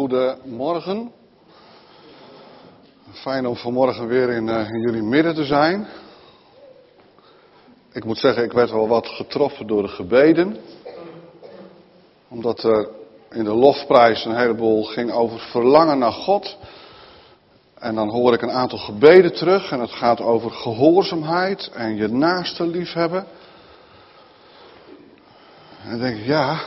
Goedemorgen. Fijn om vanmorgen weer in, uh, in, jullie midden te zijn. Ik moet zeggen, ik werd wel wat getroffen door de gebeden. Omdat er in de lofprijs een heleboel ging over verlangen naar God. En dan hoor ik een aantal gebeden terug en het gaat over gehoorzaamheid en je naaste liefhebben. En dan denk ik, ja,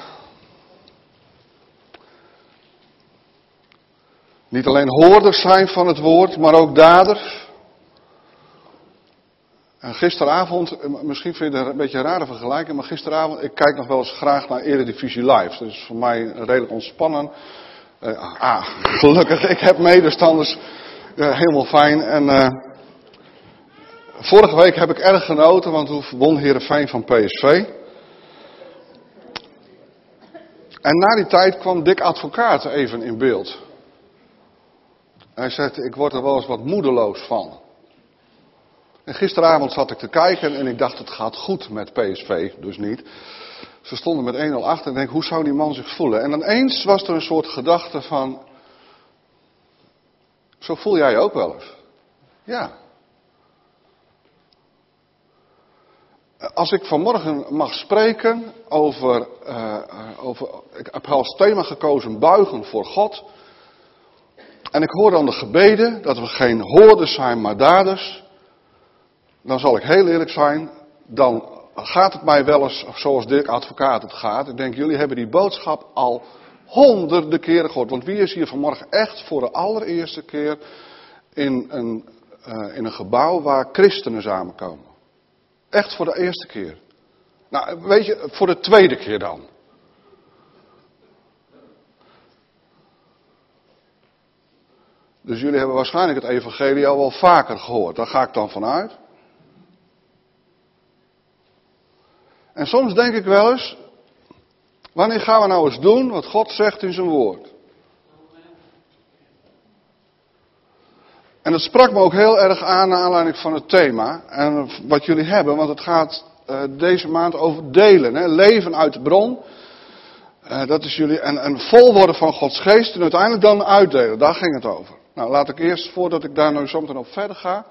Niet alleen hoorders zijn van het woord, maar ook daders. En gisteravond, misschien vind je het een beetje een rare vergelijking, maar gisteravond, ik kijk nog wel eens graag naar Eredivisie Live. Dus voor mij redelijk ontspannen. Uh, ah, gelukkig, ik heb medestanders. Uh, helemaal fijn. En vorige week heb ik erg genoten, want toen won Heerenveen van PSV. En na die tijd kwam Dick Advocaat even in beeld. Hij zegt, ik word er wel eens wat moedeloos van. En gisteravond zat ik te kijken en ik dacht, het gaat goed met PSV, dus niet. Ze stonden met 1-0 achter en ik denk, hoe zou die man zich voelen? En dan was er een soort gedachte van, zo voel jij je ook wel eens. Ja. Als ik vanmorgen mag spreken over, uh, over ik heb als thema gekozen buigen voor God. En ik hoor dan de gebeden dat we geen hoorders zijn, maar daders. Dan zal ik heel eerlijk zijn, dan gaat het mij wel eens zoals Dirk Advocaat het gaat. Ik denk, jullie hebben die boodschap al honderden keren gehoord. Want wie is hier vanmorgen echt voor de allereerste keer in een, uh, in een gebouw waar christenen samenkomen? Echt voor de eerste keer. Nou, weet je, voor de tweede keer dan. Dus jullie hebben waarschijnlijk het evangelie al wel vaker gehoord. Daar ga ik dan vanuit. En soms denk ik wel eens, wanneer gaan we nou eens doen wat God zegt in zijn woord? En dat sprak me ook heel erg aan naar aanleiding van het thema en wat jullie hebben, want het gaat uh, deze maand over delen, hè? leven uit de bron. Uh, dat is jullie, en, en vol worden van Gods geest en uiteindelijk dan uitdelen, daar ging het over. Nou, laat ik eerst, voordat ik daar nu zometeen op verder ga,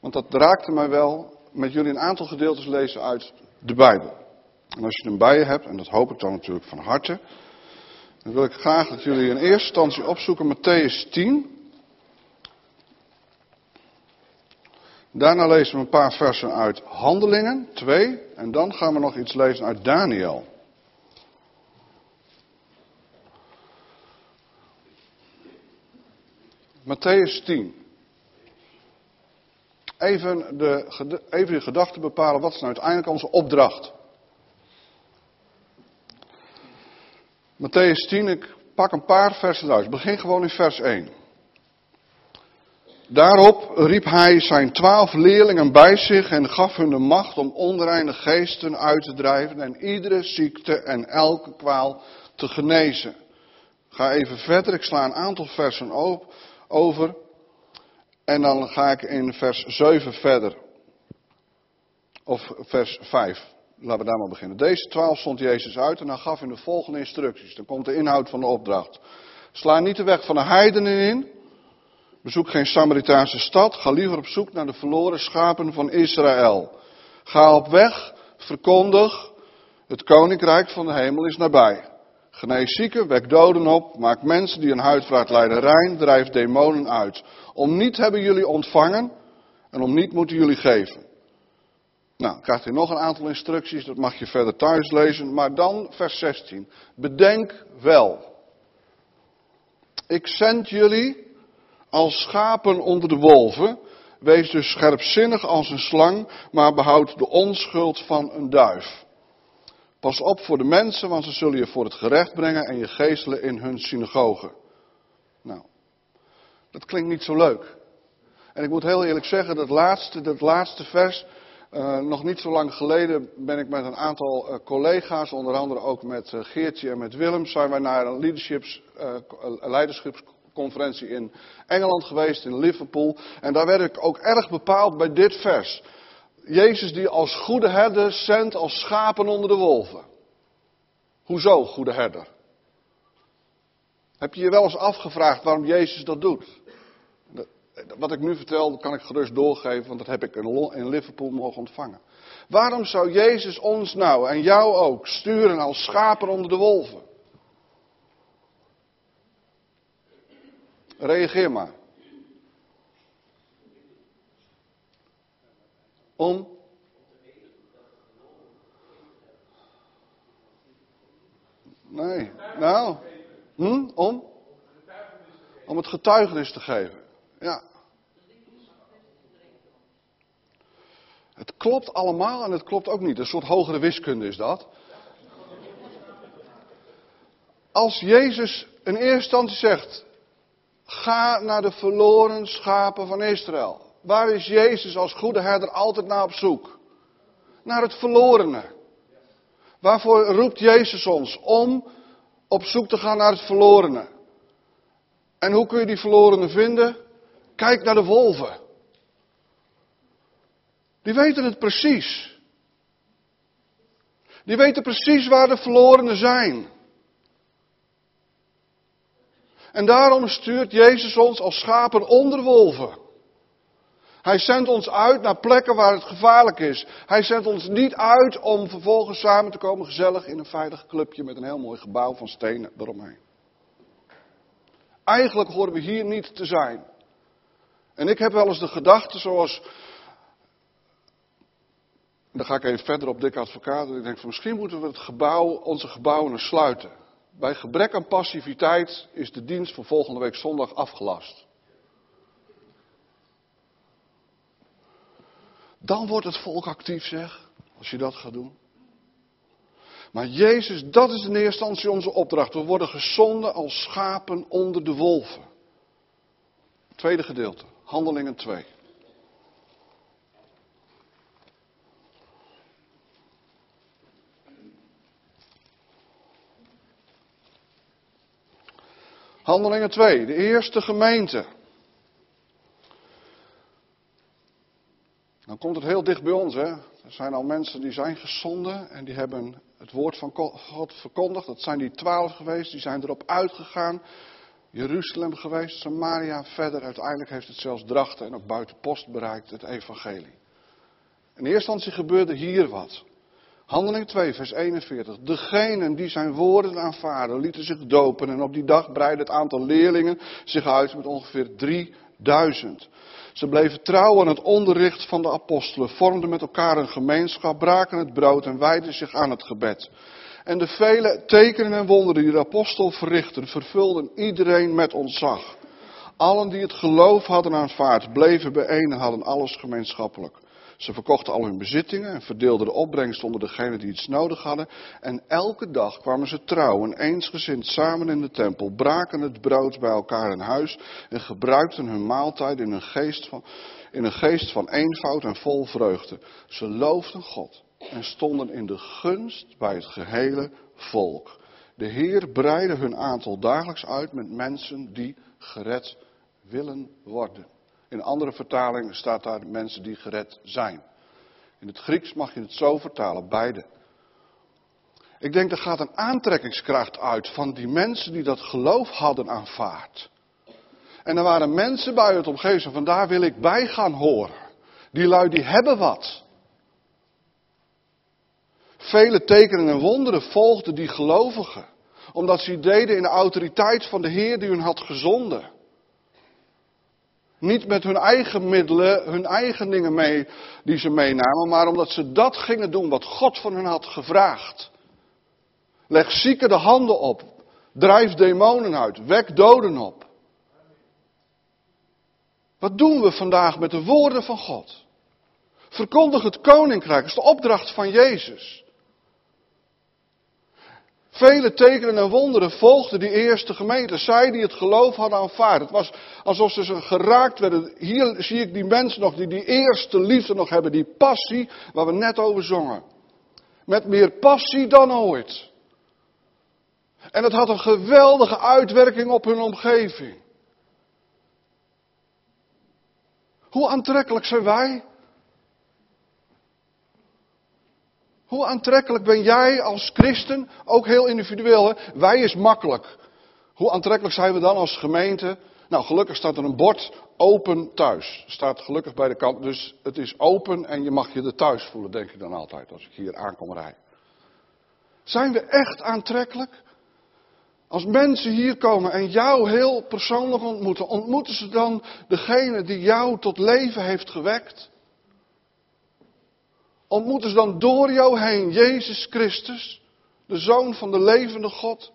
want dat raakte mij wel, met jullie een aantal gedeeltes lezen uit de Bijbel. En als je hem bij je hebt, en dat hoop ik dan natuurlijk van harte, dan wil ik graag dat jullie in eerste instantie opzoeken Matthäus 10. Daarna lezen we een paar versen uit Handelingen, 2. En dan gaan we nog iets lezen uit Daniel. Matthäus 10. Even de, even de gedachte bepalen, wat is nou uiteindelijk onze opdracht? Matthäus 10, ik pak een paar versen uit. Ik begin gewoon in vers 1. Daarop riep hij zijn twaalf leerlingen bij zich en gaf hun de macht om onreine geesten uit te drijven en iedere ziekte en elke kwaal te genezen. Ga even verder, ik sla een aantal versen op over. En dan ga ik in vers 7 verder. Of vers 5. Laten we daar maar beginnen. Deze twaalf stond Jezus uit en dan gaf hij de volgende instructies. Dan komt de inhoud van de opdracht. Sla niet de weg van de heidenen in. Bezoek geen Samaritaanse stad. Ga liever op zoek naar de verloren schapen van Israël. Ga op weg, verkondig. Het koninkrijk van de hemel is nabij. Genees zieken, wek doden op, maak mensen die een huidvraat lijden rein, drijf demonen uit. Om niet hebben jullie ontvangen en om niet moeten jullie geven. Nou, krijgt u nog een aantal instructies, dat mag je verder thuis lezen. Maar dan vers 16. Bedenk wel. Ik zend jullie als schapen onder de wolven. Wees dus scherpzinnig als een slang, maar behoud de onschuld van een duif. Pas op voor de mensen, want ze zullen je voor het gerecht brengen en je geestelen in hun synagogen. Nou, dat klinkt niet zo leuk. En ik moet heel eerlijk zeggen, dat laatste, dat laatste vers, uh, nog niet zo lang geleden ben ik met een aantal uh, collega's, onder andere ook met uh, Geertje en met Willem, zijn wij naar een leiderschapsconferentie in Engeland geweest, in Liverpool. En daar werd ik ook erg bepaald bij dit vers. Jezus die als goede herder zendt als schapen onder de wolven. Hoezo goede herder? Heb je je wel eens afgevraagd waarom Jezus dat doet? Wat ik nu vertel, kan ik gerust doorgeven, want dat heb ik in Liverpool mogen ontvangen. Waarom zou Jezus ons nou en jou ook sturen als schapen onder de wolven? Reageer maar. Om? Nee. Nou? Hm? Om? Om het getuigenis te geven. Ja. Het klopt allemaal en het klopt ook niet. Een soort hogere wiskunde is dat. Als Jezus in eerste instantie zegt: Ga naar de verloren schapen van Israël. Waar is Jezus als goede herder altijd naar op zoek? Naar het verlorene. Waarvoor roept Jezus ons? Om op zoek te gaan naar het verlorene. En hoe kun je die verlorene vinden? Kijk naar de wolven. Die weten het precies. Die weten precies waar de verlorenen zijn. En daarom stuurt Jezus ons als schapen onder wolven. Hij zendt ons uit naar plekken waar het gevaarlijk is. Hij zendt ons niet uit om vervolgens samen te komen gezellig in een veilig clubje met een heel mooi gebouw van stenen eromheen. Eigenlijk horen we hier niet te zijn. En ik heb wel eens de gedachte zoals. Dan ga ik even verder op dikke advocaat. En ik denk van misschien moeten we het gebouw, onze gebouwen sluiten. Bij gebrek aan passiviteit is de dienst voor volgende week zondag afgelast. Dan wordt het volk actief, zeg, als je dat gaat doen. Maar Jezus, dat is in eerste instantie onze opdracht. We worden gezonden als schapen onder de wolven. Tweede gedeelte, Handelingen 2. Handelingen 2, de eerste gemeente. Dan komt het heel dicht bij ons, hè. Er zijn al mensen die zijn gezonden en die hebben het woord van God verkondigd. Dat zijn die twaalf geweest, die zijn erop uitgegaan. Jeruzalem geweest, Samaria, verder. Uiteindelijk heeft het zelfs Drachten en ook buiten post bereikt, het evangelie. In eerste instantie gebeurde hier wat. Handeling 2, vers 41. Degenen die zijn woorden aanvaarden, lieten zich dopen. En op die dag breidde het aantal leerlingen zich uit met ongeveer 3000. Ze bleven trouw aan het onderricht van de apostelen, vormden met elkaar een gemeenschap, braken het brood en wijden zich aan het gebed. En de vele tekenen en wonderen die de apostel verrichtten, vervulden iedereen met ontzag. Allen die het geloof hadden aanvaard, bleven bijeen en hadden alles gemeenschappelijk. Ze verkochten al hun bezittingen en verdeelden de opbrengst onder degenen die iets nodig hadden. En elke dag kwamen ze trouw en eensgezind samen in de tempel, braken het brood bij elkaar in huis en gebruikten hun maaltijd in een geest van, in een geest van eenvoud en vol vreugde. Ze loofden God en stonden in de gunst bij het gehele volk. De Heer breidde hun aantal dagelijks uit met mensen die gered willen worden. In andere vertalingen staat daar mensen die gered zijn. In het Grieks mag je het zo vertalen, beide. Ik denk er gaat een aantrekkingskracht uit van die mensen die dat geloof hadden aanvaard. En er waren mensen bij het omgeving van daar wil ik bij gaan horen. Die lui die hebben wat. Vele tekenen en wonderen volgden die gelovigen. Omdat ze deden in de autoriteit van de Heer die hun had gezonden. Niet met hun eigen middelen, hun eigen dingen mee die ze meenamen, maar omdat ze dat gingen doen wat God van hen had gevraagd. Leg zieken de handen op, drijf demonen uit, wek doden op. Wat doen we vandaag met de woorden van God? Verkondig het koninkrijk, dat is de opdracht van Jezus. Vele tekenen en wonderen volgden die eerste gemeente. Zij die het geloof hadden aanvaard. Het was alsof ze geraakt werden. Hier zie ik die mensen nog die die eerste liefde nog hebben. Die passie waar we net over zongen. Met meer passie dan ooit. En het had een geweldige uitwerking op hun omgeving. Hoe aantrekkelijk zijn wij? Hoe aantrekkelijk ben jij als christen? Ook heel individueel. Hè? Wij is makkelijk. Hoe aantrekkelijk zijn we dan als gemeente? Nou, gelukkig staat er een bord open thuis. Staat gelukkig bij de kant. Dus het is open en je mag je er thuis voelen, denk ik dan altijd, als ik hier aankom rijden. Zijn we echt aantrekkelijk? Als mensen hier komen en jou heel persoonlijk ontmoeten, ontmoeten ze dan degene die jou tot leven heeft gewekt? Ontmoeten ze dan door jou heen Jezus Christus, de Zoon van de levende God?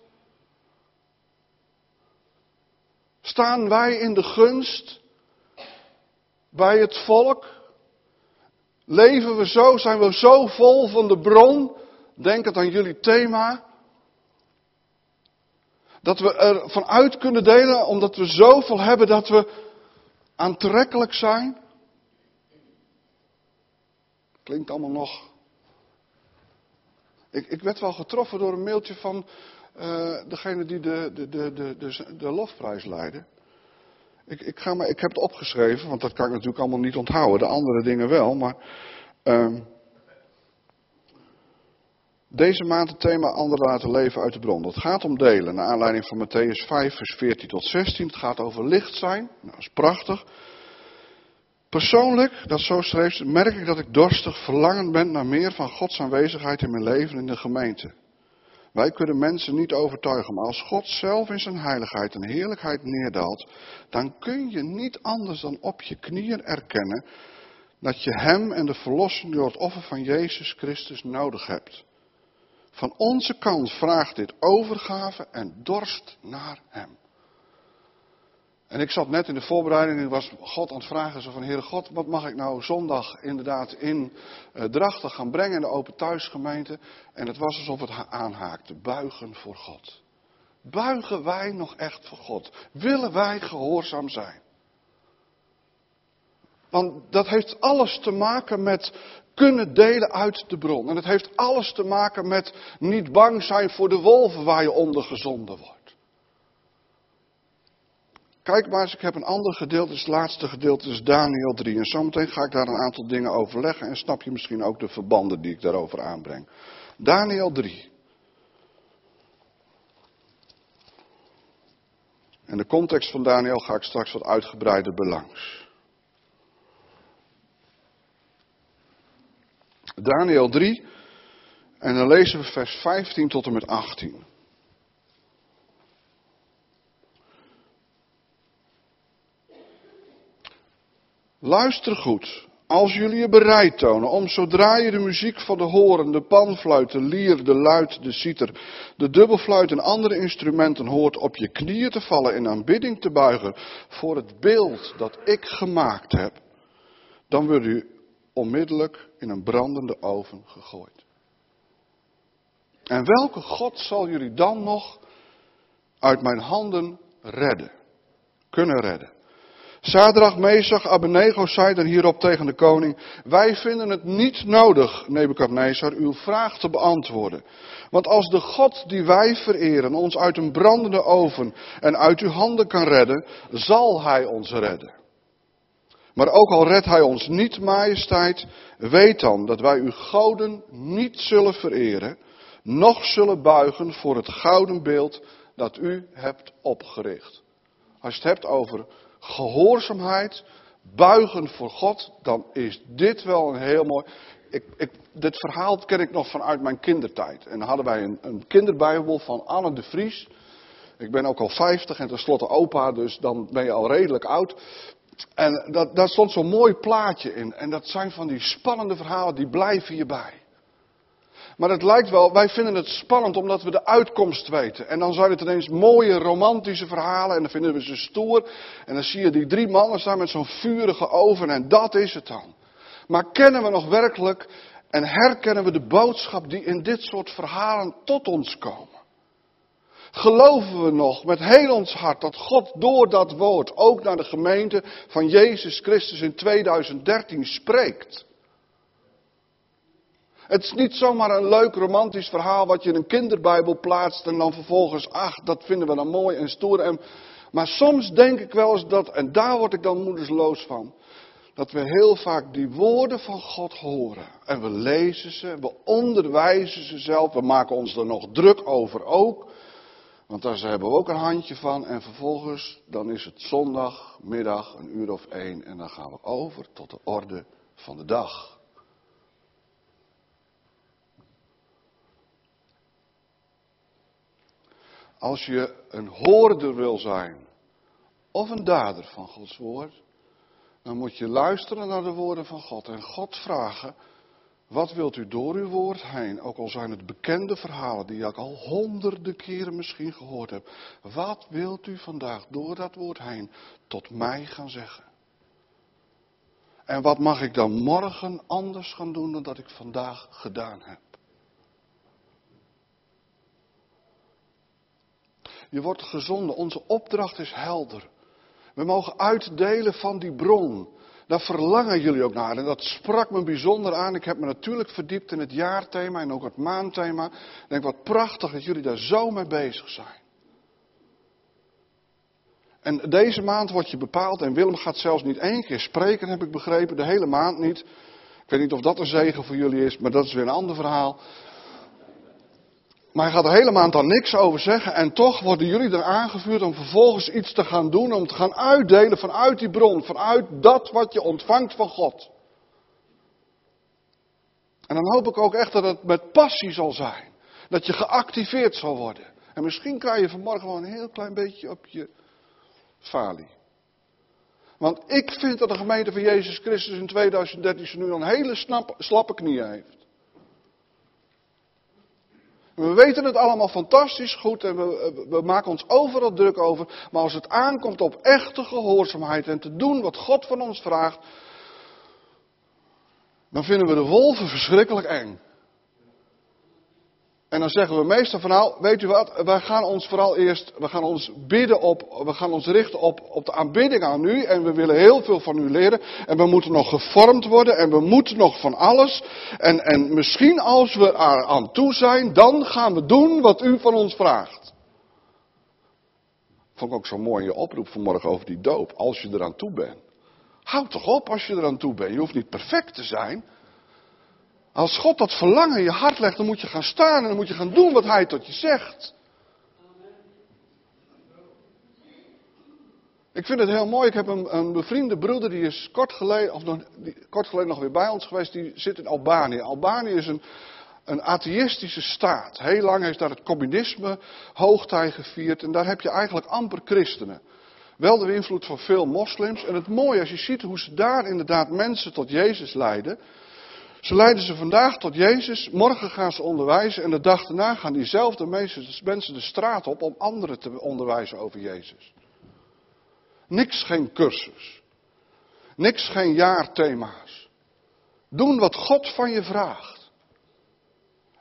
Staan wij in de gunst bij het volk? Leven we zo, zijn we zo vol van de bron? Denk het aan jullie thema. Dat we er vanuit kunnen delen omdat we zoveel hebben dat we aantrekkelijk zijn. Klinkt allemaal nog. Ik, ik werd wel getroffen door een mailtje van uh, degene die de, de, de, de, de, de lofprijs leidde. Ik, ik, ga maar, ik heb het opgeschreven, want dat kan ik natuurlijk allemaal niet onthouden. De andere dingen wel, maar. Uh, deze maand het thema anderen laten leven uit de bron. Dat gaat om delen, naar aanleiding van Matthäus 5, vers 14 tot 16. Het gaat over licht zijn. Nou, dat is prachtig. Persoonlijk, dat zo schreef, merk ik dat ik dorstig verlangend ben naar meer van Gods aanwezigheid in mijn leven in de gemeente. Wij kunnen mensen niet overtuigen, maar als God zelf in zijn heiligheid en heerlijkheid neerdaalt, dan kun je niet anders dan op je knieën erkennen dat je Hem en de verlossing door het offer van Jezus Christus nodig hebt. Van onze kant vraagt dit overgave en dorst naar Hem. En ik zat net in de voorbereiding en was God aan het vragen zo van, Heere God, wat mag ik nou zondag inderdaad in uh, Drachten gaan brengen in de Open Thuisgemeente? En het was alsof het aanhaakte, buigen voor God. Buigen wij nog echt voor God? Willen wij gehoorzaam zijn? Want dat heeft alles te maken met kunnen delen uit de bron. En het heeft alles te maken met niet bang zijn voor de wolven waar je onder gezonden wordt. Kijk maar eens, ik heb een ander gedeelte, het laatste gedeelte is Daniel 3. En zometeen ga ik daar een aantal dingen over leggen en snap je misschien ook de verbanden die ik daarover aanbreng. Daniel 3. En de context van Daniel ga ik straks wat uitgebreider belangs. Daniel 3. En dan lezen we vers 15 tot en met 18. Luister goed. Als jullie je bereid tonen om zodra je de muziek van de horen, de panfluit, de lier, de luid, de citer, de dubbelfluit en andere instrumenten hoort op je knieën te vallen in aanbidding te buigen voor het beeld dat ik gemaakt heb, dan wordt u onmiddellijk in een brandende oven gegooid. En welke God zal jullie dan nog uit mijn handen redden, kunnen redden? Sadrach, Mesach, Abednego zeiden hierop tegen de koning, wij vinden het niet nodig, Nebukadnezar, uw vraag te beantwoorden. Want als de God die wij vereren ons uit een brandende oven en uit uw handen kan redden, zal hij ons redden. Maar ook al redt hij ons niet, majesteit, weet dan dat wij uw goden niet zullen vereren, noch zullen buigen voor het gouden beeld dat u hebt opgericht. Als je het hebt over gehoorzaamheid, buigen voor God, dan is dit wel een heel mooi. Ik, ik, dit verhaal ken ik nog vanuit mijn kindertijd. En dan hadden wij een, een kinderbijbel van Anne de Vries. Ik ben ook al 50 en tenslotte opa, dus dan ben je al redelijk oud. En dat, daar stond zo'n mooi plaatje in. En dat zijn van die spannende verhalen, die blijven hierbij. Maar het lijkt wel, wij vinden het spannend omdat we de uitkomst weten. En dan zijn het ineens mooie romantische verhalen en dan vinden we ze stoer. En dan zie je die drie mannen staan met zo'n vurige oven en dat is het dan. Maar kennen we nog werkelijk en herkennen we de boodschap die in dit soort verhalen tot ons komen? Geloven we nog met heel ons hart dat God door dat woord ook naar de gemeente van Jezus Christus in 2013 spreekt? Het is niet zomaar een leuk romantisch verhaal wat je in een kinderbijbel plaatst en dan vervolgens, ach, dat vinden we dan mooi en stoer. En, maar soms denk ik wel eens dat, en daar word ik dan moedersloos van, dat we heel vaak die woorden van God horen. En we lezen ze, we onderwijzen ze zelf, we maken ons er nog druk over ook. Want daar hebben we ook een handje van. En vervolgens, dan is het zondagmiddag, een uur of één. En dan gaan we over tot de orde van de dag. Als je een hoorder wil zijn of een dader van Gods woord, dan moet je luisteren naar de woorden van God en God vragen, wat wilt u door uw woord heen, ook al zijn het bekende verhalen die ik al honderden keren misschien gehoord heb, wat wilt u vandaag door dat woord heen tot mij gaan zeggen? En wat mag ik dan morgen anders gaan doen dan dat ik vandaag gedaan heb? Je wordt gezonden. Onze opdracht is helder. We mogen uitdelen van die bron. Daar verlangen jullie ook naar. En dat sprak me bijzonder aan. Ik heb me natuurlijk verdiept in het jaarthema en ook het maandthema. Ik denk wat prachtig dat jullie daar zo mee bezig zijn. En deze maand wordt je bepaald. En Willem gaat zelfs niet één keer spreken, heb ik begrepen. De hele maand niet. Ik weet niet of dat een zegen voor jullie is, maar dat is weer een ander verhaal. Maar hij gaat er hele maand dan niks over zeggen. En toch worden jullie er aangevuurd om vervolgens iets te gaan doen. Om te gaan uitdelen vanuit die bron. Vanuit dat wat je ontvangt van God. En dan hoop ik ook echt dat het met passie zal zijn. Dat je geactiveerd zal worden. En misschien krijg je vanmorgen wel een heel klein beetje op je falie. Want ik vind dat de gemeente van Jezus Christus in 2013 nu een hele slappe knieën heeft. We weten het allemaal fantastisch goed en we, we, maken ons overal druk over. Maar als het aankomt op echte gehoorzaamheid en te doen wat God van ons vraagt, dan vinden we de wolven verschrikkelijk eng. En dan zeggen we meestal van nou, weet u wat, wij gaan ons vooral eerst, we gaan ons bidden op, we gaan ons richten op, op de aanbidding aan u. En we willen heel veel van u leren. En we moeten nog gevormd worden en we moeten nog van alles. En, en misschien als we er aan toe zijn, dan gaan we doen wat u van ons vraagt. Vond ik ook zo mooi je oproep vanmorgen over die doop, als je eraan toe bent. Houd toch op als je eraan toe bent. Je hoeft niet perfect te zijn. Als God dat verlangen in je hart legt, dan moet je gaan staan en dan moet je gaan doen wat Hij tot je zegt. Ik vind het heel mooi. Ik heb een, een bevriende broeder, die is kort geleden, of nog, kort geleden nog weer bij ons geweest. Die zit in Albanië. Albanië is een, een atheïstische staat. Heel lang heeft daar het communisme hoogtij gevierd. En daar heb je eigenlijk amper christenen. Wel de invloed van veel moslims. En het mooie, als je ziet hoe ze daar inderdaad mensen tot Jezus leiden. Ze leiden ze vandaag tot Jezus, morgen gaan ze onderwijzen en de dag daarna gaan diezelfde mensen de straat op om anderen te onderwijzen over Jezus. Niks geen cursus. Niks geen jaarthema's. Doen wat God van je vraagt.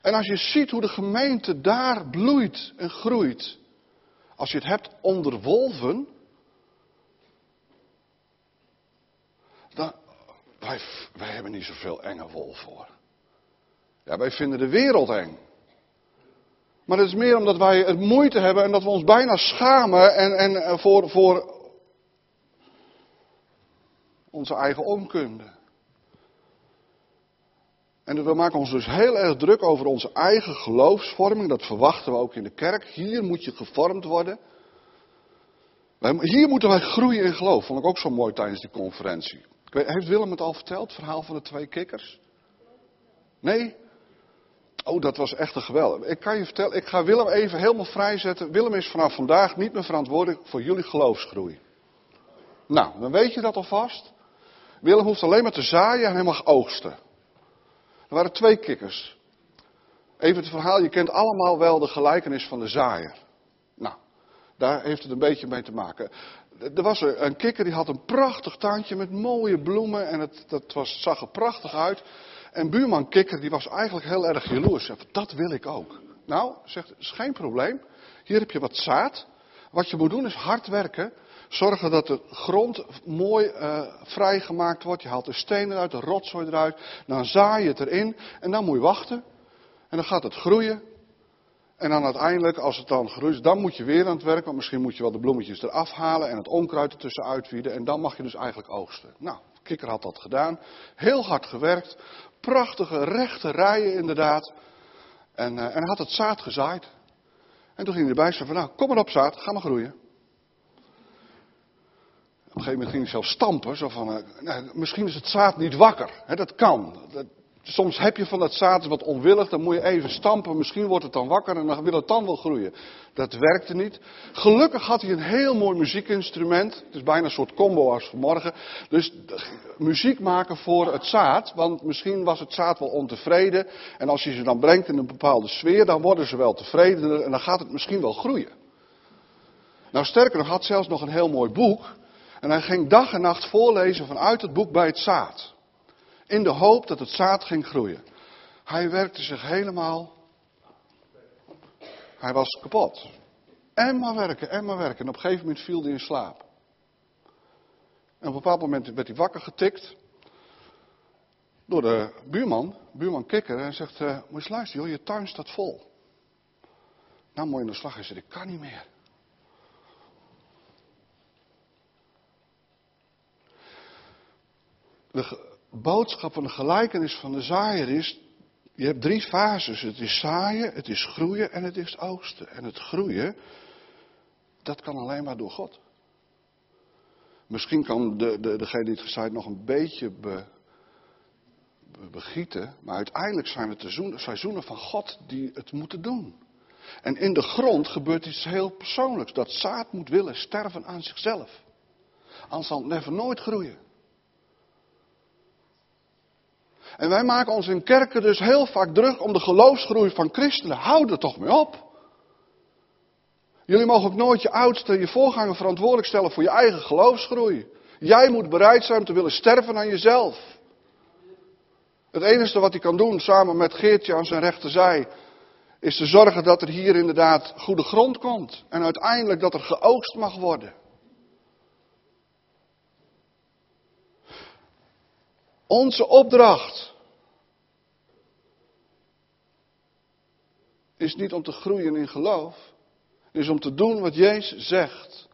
En als je ziet hoe de gemeente daar bloeit en groeit. Als je het hebt onder wolven. Dan, wij, wij hebben niet zoveel enge wolf voor. Ja, wij vinden de wereld eng. Maar het is meer omdat wij het moeite hebben en dat we ons bijna schamen en, en eh, voor, voor onze eigen onkunde. En we maken ons dus heel erg druk over onze eigen geloofsvorming. Dat verwachten we ook in de kerk. Hier moet je gevormd worden. Hier moeten wij groeien in geloof. Vond ik ook zo mooi tijdens die conferentie. Heeft Willem het al verteld, het verhaal van de twee kikkers? Nee? Oh, dat was echt een geweldig. Ik kan je vertellen, ik ga Willem even helemaal vrijzetten. Willem is vanaf vandaag niet meer verantwoordelijk voor jullie geloofsgroei. Nou, dan weet je dat alvast. Willem hoeft alleen maar te zaaien en hij mag oogsten. Er waren twee kikkers. Even het verhaal, je kent allemaal wel de gelijkenis van de zaaier. Nou, daar heeft het een beetje mee te maken er was een kikker die had een prachtig tuintje met mooie bloemen en het, dat was, zag er prachtig uit. En buurman kikker die was eigenlijk heel erg jaloers. Dat wil ik ook. Nou, zegt, is geen probleem. Hier heb je wat zaad. Wat je moet doen is hard werken. Zorgen dat de grond mooi uh, vrijgemaakt wordt. Je haalt de stenen uit, de rotzooi eruit. Dan zaai je het erin. En dan moet je wachten. En dan gaat het groeien. En dan uiteindelijk, als het dan groeit, dan moet je weer aan het werk. Want misschien moet je wel de bloemetjes eraf halen en het onkruid ertussen uitwieden. En dan mag je dus eigenlijk oogsten. Nou, Kikker had dat gedaan. Heel hard gewerkt. Prachtige rechte rijen inderdaad. En, uh, en had het zaad gezaaid. En toen ging hij erbij en zei van, nou, kom maar op zaad, ga maar groeien. Op een gegeven moment ging hij zelf stampen, zo van, eh, nou, misschien is het zaad niet wakker. Dat kan. Dat, soms heb je van dat zaad wat onwillig, dan moet je even stampen, misschien wordt het dan wakker en dan wil het dan wel groeien. Dat werkte niet. Gelukkig had hij een heel mooi muziekinstrument. Het is bijna een soort combo als vanmorgen. Dus muziek maken voor het zaad, want misschien was het zaad wel ontevreden. En als je ze dan brengt in een bepaalde sfeer, dan worden ze wel tevreden en dan gaat het misschien wel groeien. Nou, sterker nog, had zelfs nog een heel mooi boek. En hij ging dag en nacht voorlezen vanuit het boek bij het zaad. In de hoop dat het zaad ging groeien. Hij werkte zich helemaal. Hij was kapot. En maar werken, en maar werken. En op een gegeven moment viel hij in slaap. En op een bepaald moment werd hij wakker getikt. Door de buurman, buurman Kikker. En zegt, uh, moet je luisteren joh, je tuin staat vol. Nou mooi in de slag. Hij zegt, ik kan niet meer. De boodschap van de gelijkenis van de zaaier is, je hebt drie fases. Het is zaaien, het is groeien en het is oogsten. En het groeien, dat kan alleen maar door God. Misschien kan de, de, degene die het gezaaid nog een beetje be, begieten, maar uiteindelijk zijn het de seizoenen van God die het moeten doen. En in de grond gebeurt iets heel persoonlijks. Dat zaad moet willen sterven aan zichzelf. Anders zal het never nooit groeien. En wij maken ons in kerken dus heel vaak druk om de geloofsgroei van christenen. Houd er toch mee op. Jullie mogen ook nooit je oudste, je voorganger verantwoordelijk stellen voor je eigen geloofsgroei. Jij moet bereid zijn om te willen sterven aan jezelf. Het enige wat hij kan doen, samen met Geertje aan zijn rechterzij, is te zorgen dat er hier inderdaad goede grond komt. En uiteindelijk dat er geoogst mag worden. Onze opdracht is niet om te groeien in geloof, is om te doen wat Jezus zegt.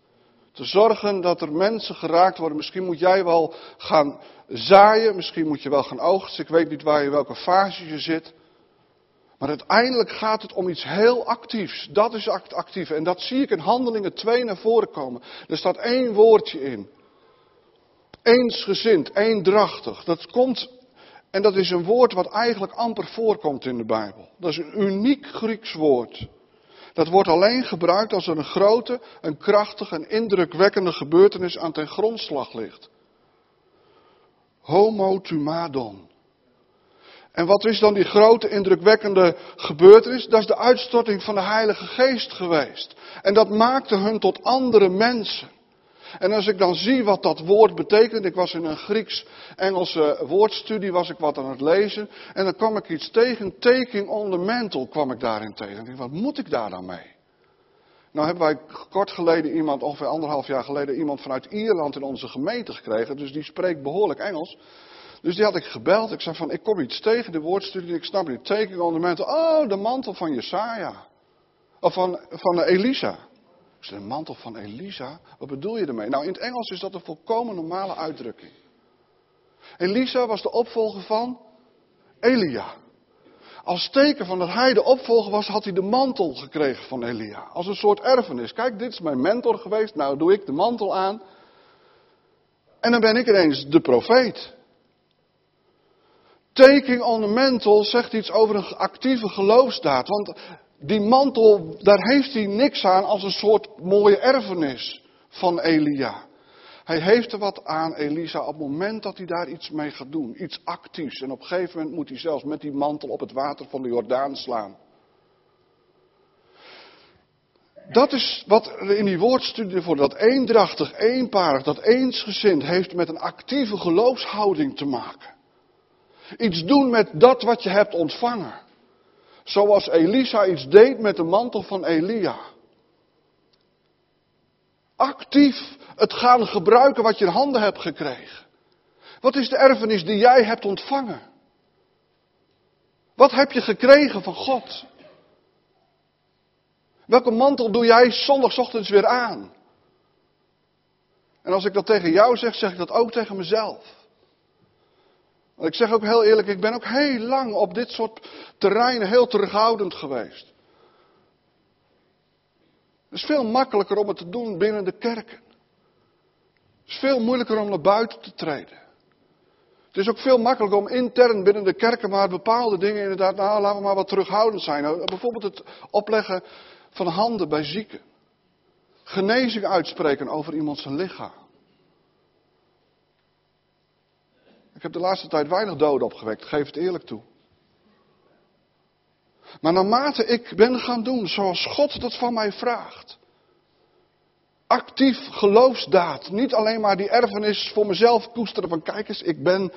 Te zorgen dat er mensen geraakt worden. Misschien moet jij wel gaan zaaien, misschien moet je wel gaan oogsten. Ik weet niet waar je welke fase je zit. Maar uiteindelijk gaat het om iets heel actiefs. Dat is actief. En dat zie ik in Handelingen 2 naar voren komen. Er staat één woordje in. Eensgezind, eendrachtig. Dat komt, en dat is een woord wat eigenlijk amper voorkomt in de Bijbel. Dat is een uniek Grieks woord. Dat wordt alleen gebruikt als er een grote, een krachtige, een indrukwekkende gebeurtenis aan ten grondslag ligt. Homotumadon. En wat is dan die grote, indrukwekkende gebeurtenis? Dat is de uitstorting van de Heilige Geest geweest. En dat maakte hun tot andere mensen. En als ik dan zie wat dat woord betekent, ik was in een Grieks-Engelse woordstudie, was ik wat aan het lezen, en dan kwam ik iets tegen, taking on the mantle kwam ik daarin tegen. En ik wat moet ik daar dan mee? Nou hebben wij kort geleden iemand, ongeveer anderhalf jaar geleden, iemand vanuit Ierland in onze gemeente gekregen, dus die spreekt behoorlijk Engels. Dus die had ik gebeld, ik zei van, ik kom iets tegen, de woordstudie, ik snap niet, taking on the mantle, oh, de mantel van Jesaja. Of van, van Elisa. Zei, de mantel van Elisa? Wat bedoel je ermee? Nou, in het Engels is dat een volkomen normale uitdrukking. Elisa was de opvolger van Elia. Als teken van dat hij de opvolger was, had hij de mantel gekregen van Elia. Als een soort erfenis. Kijk, dit is mijn mentor geweest, nou doe ik de mantel aan. En dan ben ik ineens de profeet. Taking on the mantle zegt iets over een actieve geloofsdaad. Want die mantel, daar heeft hij niks aan als een soort mooie erfenis van Elia. Hij heeft er wat aan, Elisa, op het moment dat hij daar iets mee gaat doen. Iets actiefs. En op een gegeven moment moet hij zelfs met die mantel op het water van de Jordaan slaan. Dat is wat er in die woordstudie voor dat eendrachtig, eenparig, dat eensgezind heeft met een actieve geloofshouding te maken. Iets doen met dat wat je hebt ontvangen. Zoals Elisa iets deed met de mantel van Elia. Actief het gaan gebruiken wat je in handen hebt gekregen. Wat is de erfenis die jij hebt ontvangen? Wat heb je gekregen van God? Welke mantel doe jij zondagochtends weer aan? En als ik dat tegen jou zeg, zeg ik dat ook tegen mezelf. Ik zeg ook heel eerlijk, ik ben ook heel lang op dit soort terreinen heel terughoudend geweest. Het is veel makkelijker om het te doen binnen de kerken. Het is veel moeilijker om naar buiten te treden. Het is ook veel makkelijker om intern binnen de kerken maar bepaalde dingen inderdaad, nou laten we maar wat terughoudend zijn. Nou, bijvoorbeeld het opleggen van handen bij zieken. Genezing uitspreken over iemand zijn lichaam. Ik heb de laatste tijd weinig doden opgewekt, geef het eerlijk toe. Maar naarmate ik ben gaan doen zoals God dat van mij vraagt. Actief geloofsdaad. Niet alleen maar die erfenis voor mezelf koesteren van kijk eens, ik ben,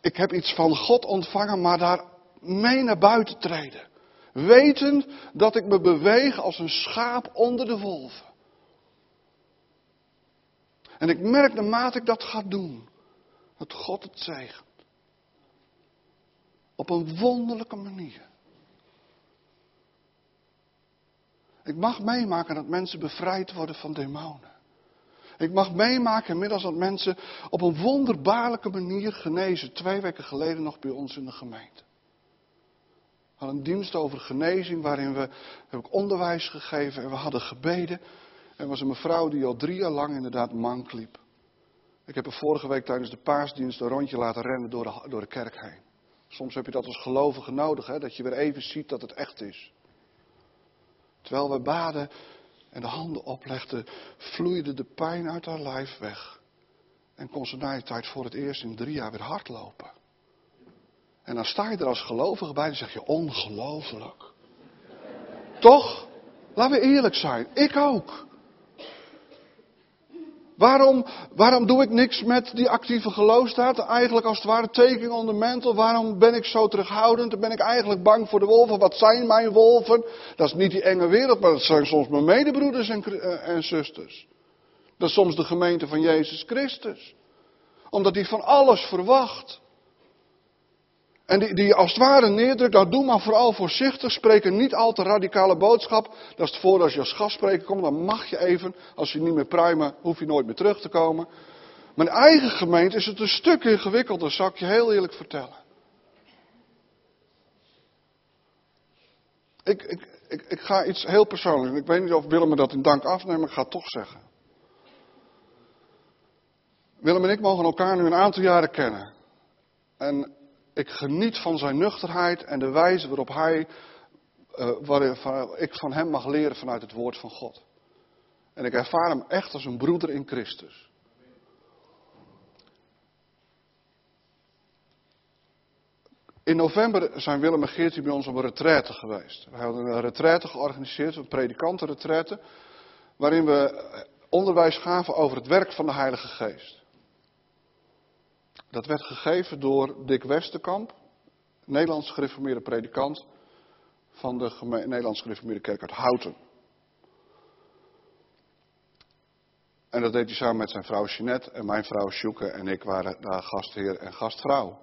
ik heb iets van God ontvangen, maar daar mee naar buiten treden. Wetend dat ik me beweeg als een schaap onder de wolven. En ik merk naarmate ik dat ga doen, dat God het zegent. Op een wonderlijke manier. Ik mag meemaken dat mensen bevrijd worden van demonen. Ik mag meemaken inmiddels dat mensen op een wonderbaarlijke manier genezen. Twee weken geleden nog bij ons in de gemeente. We hadden een dienst over genezing waarin we heb ik onderwijs gegeven en we hadden gebeden. En was een mevrouw die al drie jaar lang inderdaad mank liep. Ik heb er vorige week tijdens de paasdienst een rondje laten rennen door de, door de kerk heen. Soms heb je dat als gelovige nodig, hè, dat je weer even ziet dat het echt is. Terwijl we baden en de handen oplegden, vloeide de pijn uit haar lijf weg. En kon ze na die tijd voor het eerst in drie jaar weer hardlopen. En dan sta je er als gelovige bij en zeg je ongelooflijk. Toch? Laten we eerlijk zijn. Ik ook. Waarom, waarom doe ik niks met die actieve geloofstaat? Eigenlijk als het ware taking on the. Waarom ben ik zo terughoudend? Ben ik eigenlijk bang voor de wolven? Wat zijn mijn wolven? Dat is niet die enge wereld, maar dat zijn soms mijn medebroeders en, eh, en zusters. Dat is soms de gemeente van Jezus Christus. Omdat hij van alles verwacht. En die, die als het ware neerdrukt, nou doe maar vooral voorzichtig, spreek een niet al te radicale boodschap. Dat is het voordeel als je als gastspreker komt, dan mag je even, als je niet meer pruimen, hoef je nooit meer terug te komen. In eigen gemeente is het een stuk ingewikkelder, zal ik je heel eerlijk vertellen. Ik, ik, ik, ik ga iets heel persoonlijks, ik weet niet of Willem me dat in dank afnemen, maar ik ga het toch zeggen. Willem en ik mogen elkaar nu een aantal jaren kennen. En ik geniet van zijn nuchterheid en de wijze waarop hij, uh, ik van hem mag leren vanuit het woord van God. En ik ervaar hem echt als een broeder in Christus. In november zijn Willem en Geertje bij ons op een retraite geweest. We hebben een retraite georganiseerd, een predikantenretraite, waarin we onderwijs gaven over het werk van de Heilige Geest. Dat werd gegeven door Dick Westerkamp, Nederlands gereformeerde predikant van de Nederlands gereformeerde kerk uit Houten. En dat deed hij samen met zijn vrouw Jeanette en mijn vrouw Sjoeke en ik waren daar gastheer en gastvrouw.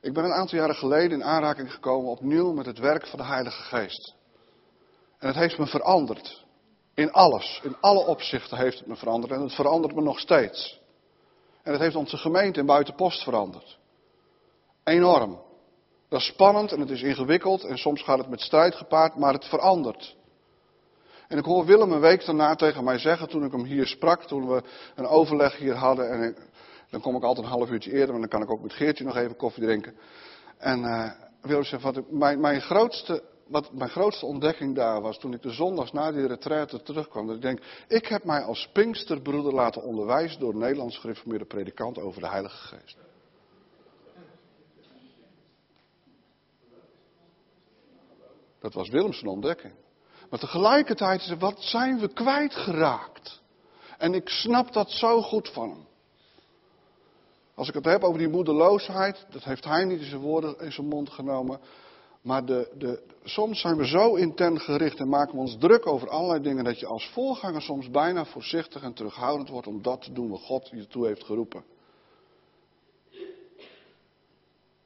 Ik ben een aantal jaren geleden in aanraking gekomen opnieuw met het werk van de Heilige Geest. En het heeft me veranderd. In alles, in alle opzichten heeft het me veranderd en het verandert me nog steeds. En het heeft onze gemeente in Buitenpost veranderd. Enorm. Dat is spannend en het is ingewikkeld en soms gaat het met strijd gepaard, maar het verandert. En ik hoor Willem een week daarna tegen mij zeggen, toen ik hem hier sprak, toen we een overleg hier hadden. En dan kom ik altijd een half uurtje eerder, want dan kan ik ook met Geertje nog even koffie drinken. En uh, Willem zegt, wat, mijn, mijn grootste wat mijn grootste ontdekking daar was, toen ik de zondags na die retraite terugkwam, dat ik denk, ik heb mij als Pinksterbroeder laten onderwijzen door een Nederlands gereformeerde predikant over de Heilige Geest. Dat was Willems ontdekking. Maar tegelijkertijd, wat zijn we kwijtgeraakt? En ik snap dat zo goed van hem. Als ik het heb over die moedeloosheid, dat heeft hij niet in zijn woorden in zijn mond genomen. Maar de, de, soms zijn we zo intent gericht en maken we ons druk over allerlei dingen dat je als voorganger soms bijna voorzichtig en terughoudend wordt om dat te doen wat God je toe heeft geroepen.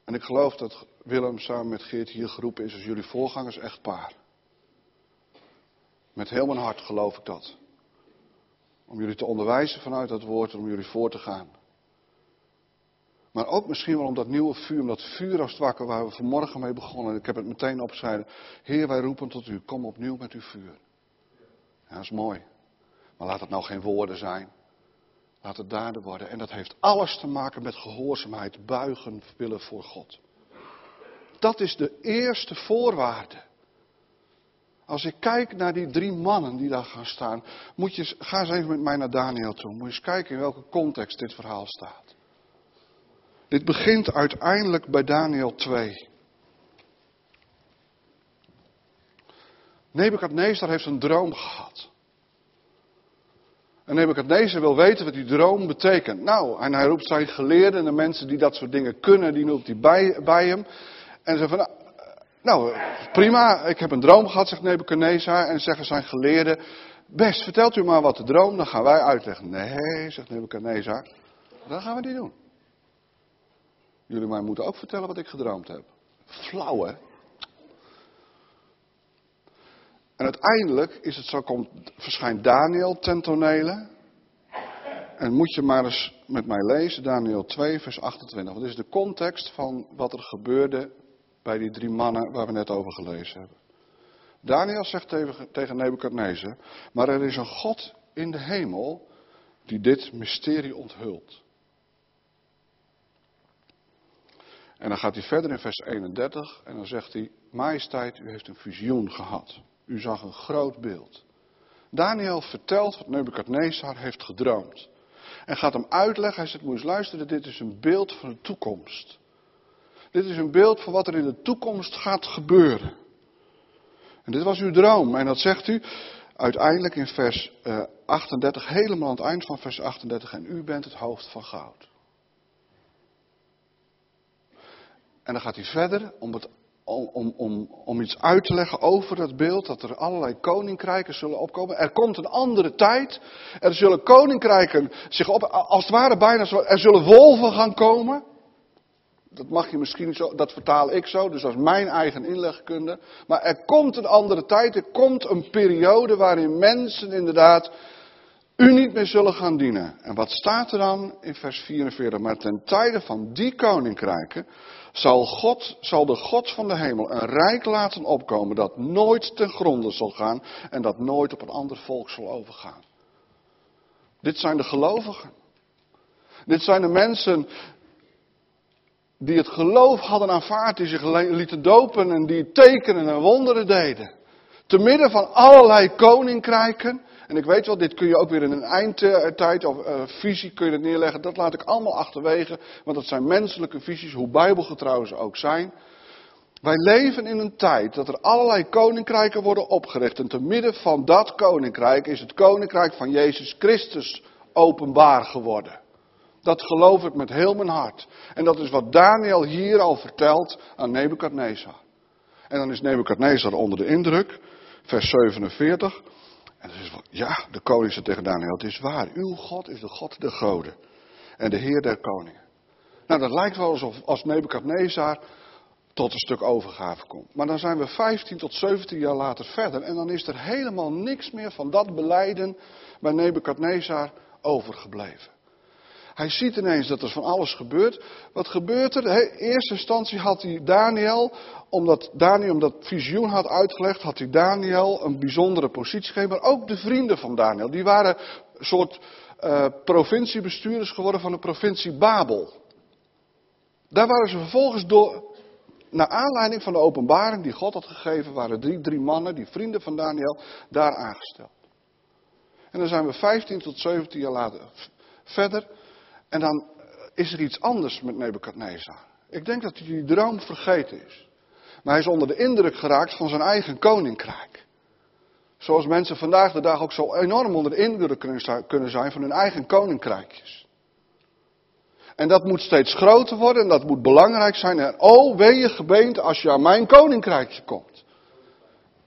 En ik geloof dat Willem samen met Geert hier geroepen is als jullie voorgangers echtpaar. Met heel mijn hart geloof ik dat. Om jullie te onderwijzen vanuit dat woord en om jullie voor te gaan. Maar ook misschien wel om dat nieuwe vuur, om dat vuur als het wakker waar we vanmorgen mee begonnen. Ik heb het meteen opgeschreven. Heer, wij roepen tot u, kom opnieuw met uw vuur. Ja, dat is mooi. Maar laat het nou geen woorden zijn. Laat het daden worden. En dat heeft alles te maken met gehoorzaamheid, buigen willen voor God. Dat is de eerste voorwaarde. Als ik kijk naar die drie mannen die daar gaan staan, moet je, ga eens even met mij naar Daniel toe. Moet je eens kijken in welke context dit verhaal staat. Dit begint uiteindelijk bij Daniel 2. Nebukadnezar heeft een droom gehad. En Nebukadnezar wil weten wat die droom betekent. Nou, en hij roept zijn geleerden en de mensen die dat soort dingen kunnen, die roept hij bij, bij hem. En ze van, nou, nou, prima, ik heb een droom gehad, zegt Nebukadnezar. En zeggen zijn geleerden, best, vertelt u maar wat de droom, dan gaan wij uitleggen. Nee, zegt Nebukadnezar, dat gaan we niet doen. Jullie mij moeten ook vertellen wat ik gedroomd heb. Flauw, hè? En uiteindelijk is het zo, komt, verschijnt Daniel ten tonele. En moet je maar eens met mij lezen, Daniel 2, vers 28. Wat is de context van wat er gebeurde bij die drie mannen waar we net over gelezen hebben. Daniel zegt tegen, tegen Nebukadnezar, maar er is een God in de hemel die dit mysterie onthult. En dan gaat hij verder in vers 31 en dan zegt hij, majesteit, u heeft een visioen gehad. U zag een groot beeld. Daniel vertelt wat Nebukadnezar heeft gedroomd. En gaat hem uitleggen, hij zegt, moet luisteren, dit is een beeld van de toekomst. Dit is een beeld van wat er in de toekomst gaat gebeuren. En dit was uw droom. En dat zegt u uiteindelijk in vers 38, eh, helemaal aan het eind van vers 38. En u bent het hoofd van goud. En dan gaat hij verder om, het, om, om, om iets uit te leggen over dat beeld, dat er allerlei koninkrijken zullen opkomen. Er komt een andere tijd. Er zullen koninkrijken zich op, als het ware bijna zo, er zullen wolven gaan komen. Dat mag je misschien zo, dat vertaal ik zo, dus is mijn eigen inlegkunde. Maar er komt een andere tijd, er komt een periode waarin mensen inderdaad u niet meer zullen gaan dienen. En wat staat er dan in vers 44? Maar ten tijde van die koninkrijken zal, God, zal de God van de hemel een rijk laten opkomen dat nooit ten gronde zal gaan en dat nooit op een ander volk zal overgaan. Dit zijn de gelovigen. Dit zijn de mensen die het geloof hadden aanvaard, die zich lieten dopen en die tekenen en wonderen deden. Te midden van allerlei koninkrijken. En ik weet wel, dit kun je ook weer in een eindtijd of uh, visie kun neerleggen. Dat laat ik allemaal achterwege, want dat zijn menselijke visies, hoe bijbelgetrouw ze ook zijn. Wij leven in een tijd dat er allerlei koninkrijken worden opgericht. En te midden van dat koninkrijk is het koninkrijk van Jezus Christus openbaar geworden. Dat geloof ik met heel mijn hart. En dat is wat Daniel hier al vertelt aan Nebukadnezar. En dan is Nebukadnezar onder de indruk, vers 47. En dan is ja, de koning zegt tegen Daniel, het is waar, uw God is de God der goden en de Heer der koningen. Nou, dat lijkt wel alsof als Nebukadnezar tot een stuk overgave komt. Maar dan zijn we 15 tot 17 jaar later verder en dan is er helemaal niks meer van dat beleiden bij Nebukadnezar overgebleven. Hij ziet ineens dat er van alles gebeurt. Wat gebeurt er? In eerste instantie had hij Daniel, omdat Daniel dat visioen had uitgelegd, had hij Daniel een bijzondere positie gegeven. Maar ook de vrienden van Daniel, die waren een soort uh, provinciebestuurders geworden van de provincie Babel. Daar waren ze vervolgens door, naar aanleiding van de openbaring die God had gegeven, waren drie, drie mannen, die vrienden van Daniel, daar aangesteld. En dan zijn we 15 tot 17 jaar later verder. En dan is er iets anders met Nebukadnezar. Ik denk dat hij die droom vergeten is. Maar hij is onder de indruk geraakt van zijn eigen koninkrijk. Zoals mensen vandaag de dag ook zo enorm onder de indruk kunnen zijn van hun eigen koninkrijkjes. En dat moet steeds groter worden en dat moet belangrijk zijn. En oh, wee je gebeente als je aan mijn koninkrijkje komt.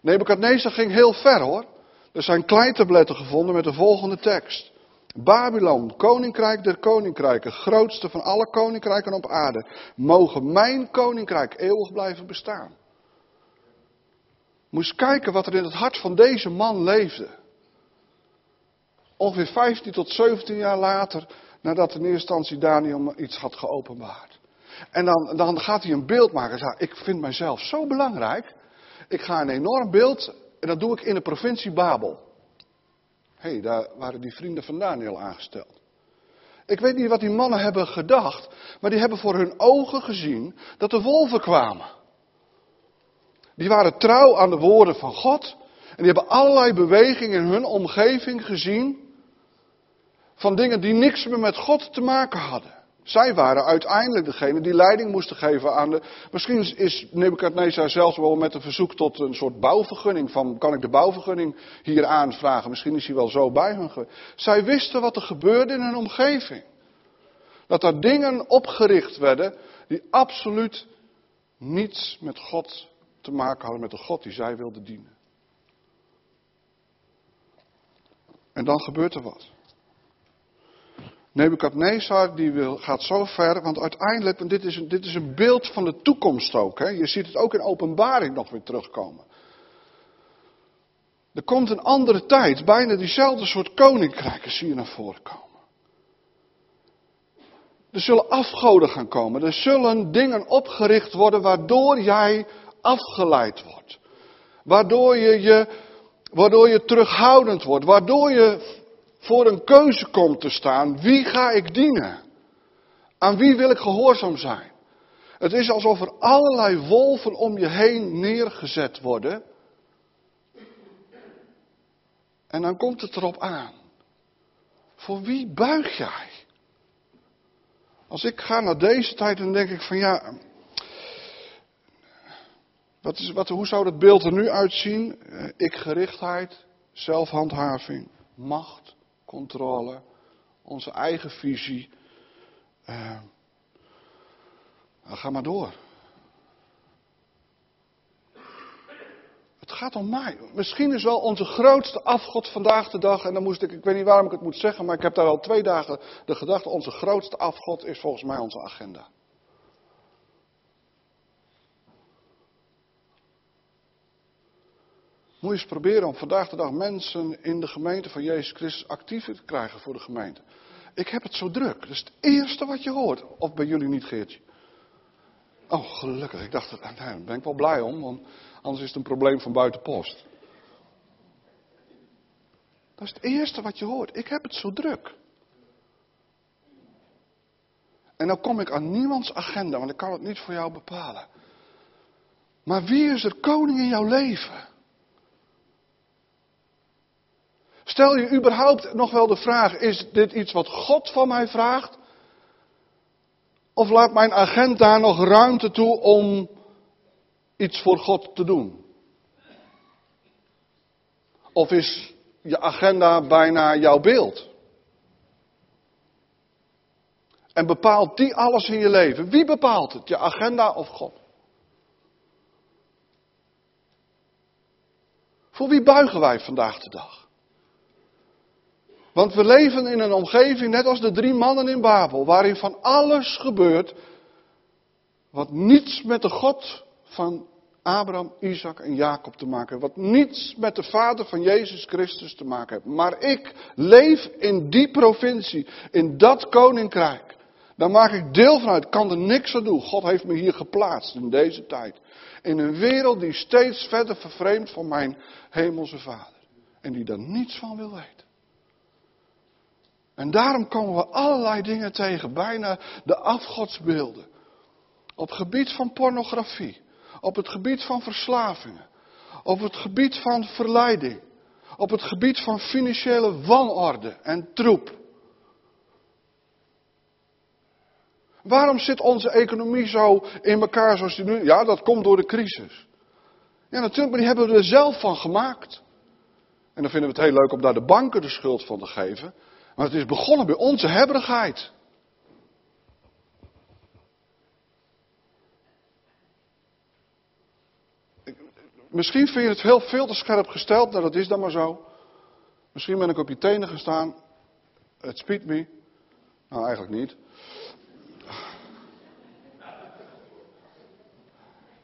Nebukadnezar ging heel ver hoor. Er zijn kleitabletten gevonden met de volgende tekst. Babylon, koninkrijk der koninkrijken, grootste van alle koninkrijken op aarde, mogen mijn koninkrijk eeuwig blijven bestaan. Moest kijken wat er in het hart van deze man leefde. Ongeveer 15 tot 17 jaar later, nadat in eerste instantie Daniel iets had geopenbaard. En dan, dan gaat hij een beeld maken. Zegt, ik vind mijzelf zo belangrijk. Ik ga een enorm beeld, en dat doe ik in de provincie Babel. Hey, daar waren die vrienden van Daniel aangesteld. Ik weet niet wat die mannen hebben gedacht, maar die hebben voor hun ogen gezien dat de wolven kwamen. Die waren trouw aan de woorden van God en die hebben allerlei bewegingen in hun omgeving gezien van dingen die niks meer met God te maken hadden. Zij waren uiteindelijk degene die leiding moesten geven aan de. Misschien is Nebuchadnezzar zelfs wel met een verzoek tot een soort bouwvergunning. Van kan ik de bouwvergunning hier aanvragen? Misschien is hij wel zo bij hun geweest. Zij wisten wat er gebeurde in hun omgeving. Dat er dingen opgericht werden die absoluut niets met God te maken hadden, met de God die zij wilden dienen. En dan gebeurt er wat. Nebukadnezar die wil, gaat zo ver, want uiteindelijk, want dit is, een, dit is een beeld van de toekomst ook. Hè? Je ziet het ook in openbaring nog weer terugkomen. Er komt een andere tijd, bijna diezelfde soort koninkrijken zie je naar voren komen. Er zullen afgoden gaan komen, er zullen dingen opgericht worden waardoor jij afgeleid wordt. Waardoor je, je, waardoor je terughoudend wordt, waardoor je voor een keuze komt te staan. Wie ga ik dienen? Aan wie wil ik gehoorzaam zijn? Het is alsof er allerlei wolven om je heen neergezet worden. En dan komt het erop aan. Voor wie buig jij? Als ik ga naar deze tijd, dan denk ik van ja. Wat is, wat, hoe zou dat beeld er nu uitzien? Eh, ik gerichtheid, zelfhandhaving, macht controle, onze eigen visie. Uh, ga maar door. Het gaat om mij. Misschien is wel onze grootste afgod vandaag de dag, en dan moest ik, ik weet niet waarom ik het moet zeggen, maar ik heb daar al twee dagen de gedachte, onze grootste afgod is volgens mij onze agenda. Moet je eens proberen om vandaag de dag mensen in de gemeente van Jezus Christus actiever te krijgen voor de gemeente. Ik heb het zo druk. Dat is het eerste wat je hoort. Of bij jullie niet, Geertje? Oh, gelukkig. Ik dacht, nou, daar ben ik wel blij om, want anders is het een probleem van buitenpost. Dat is het eerste wat je hoort. Ik heb het zo druk. En dan kom ik aan niemands agenda, want ik kan het niet voor jou bepalen. Maar wie is er koning in jouw leven? Stel je überhaupt nog wel de vraag, is dit iets wat God van mij vraagt? Of laat mijn agent daar nog ruimte toe om iets voor God te doen? Of is je agenda bijna jouw beeld? En bepaalt die alles in je leven? Wie bepaalt het? Je agenda of God? Voor wie buigen wij vandaag de dag? Want we leven in een omgeving, net als de drie mannen in Babel, waarin van alles gebeurt wat niets met de God van Abraham, Isaac en Jacob te maken heeft. Wat niets met de Vader van Jezus Christus te maken heeft. Maar ik leef in die provincie, in dat koninkrijk. Daar maak ik deel van uit. Kan er niks aan doen. God heeft me hier geplaatst in deze tijd. In een wereld die steeds verder vervreemdt van mijn hemelse Vader. En die daar niets van wil weten. En daarom komen we allerlei dingen tegen, bijna de afgodsbeelden. Op het gebied van pornografie, op het gebied van verslavingen, op het gebied van verleiding, op het gebied van financiële wanorde en troep. Waarom zit onze economie zo in elkaar zoals die nu? Ja, dat komt door de crisis. Ja, natuurlijk, maar die hebben we er zelf van gemaakt. En dan vinden we het heel leuk om daar de banken de schuld van te geven. Maar het is begonnen bij onze hebberigheid. Misschien vind je het heel veel te scherp gesteld, nou dat is dan maar zo. Misschien ben ik op je tenen gestaan. Het spijt me. Nou, eigenlijk niet.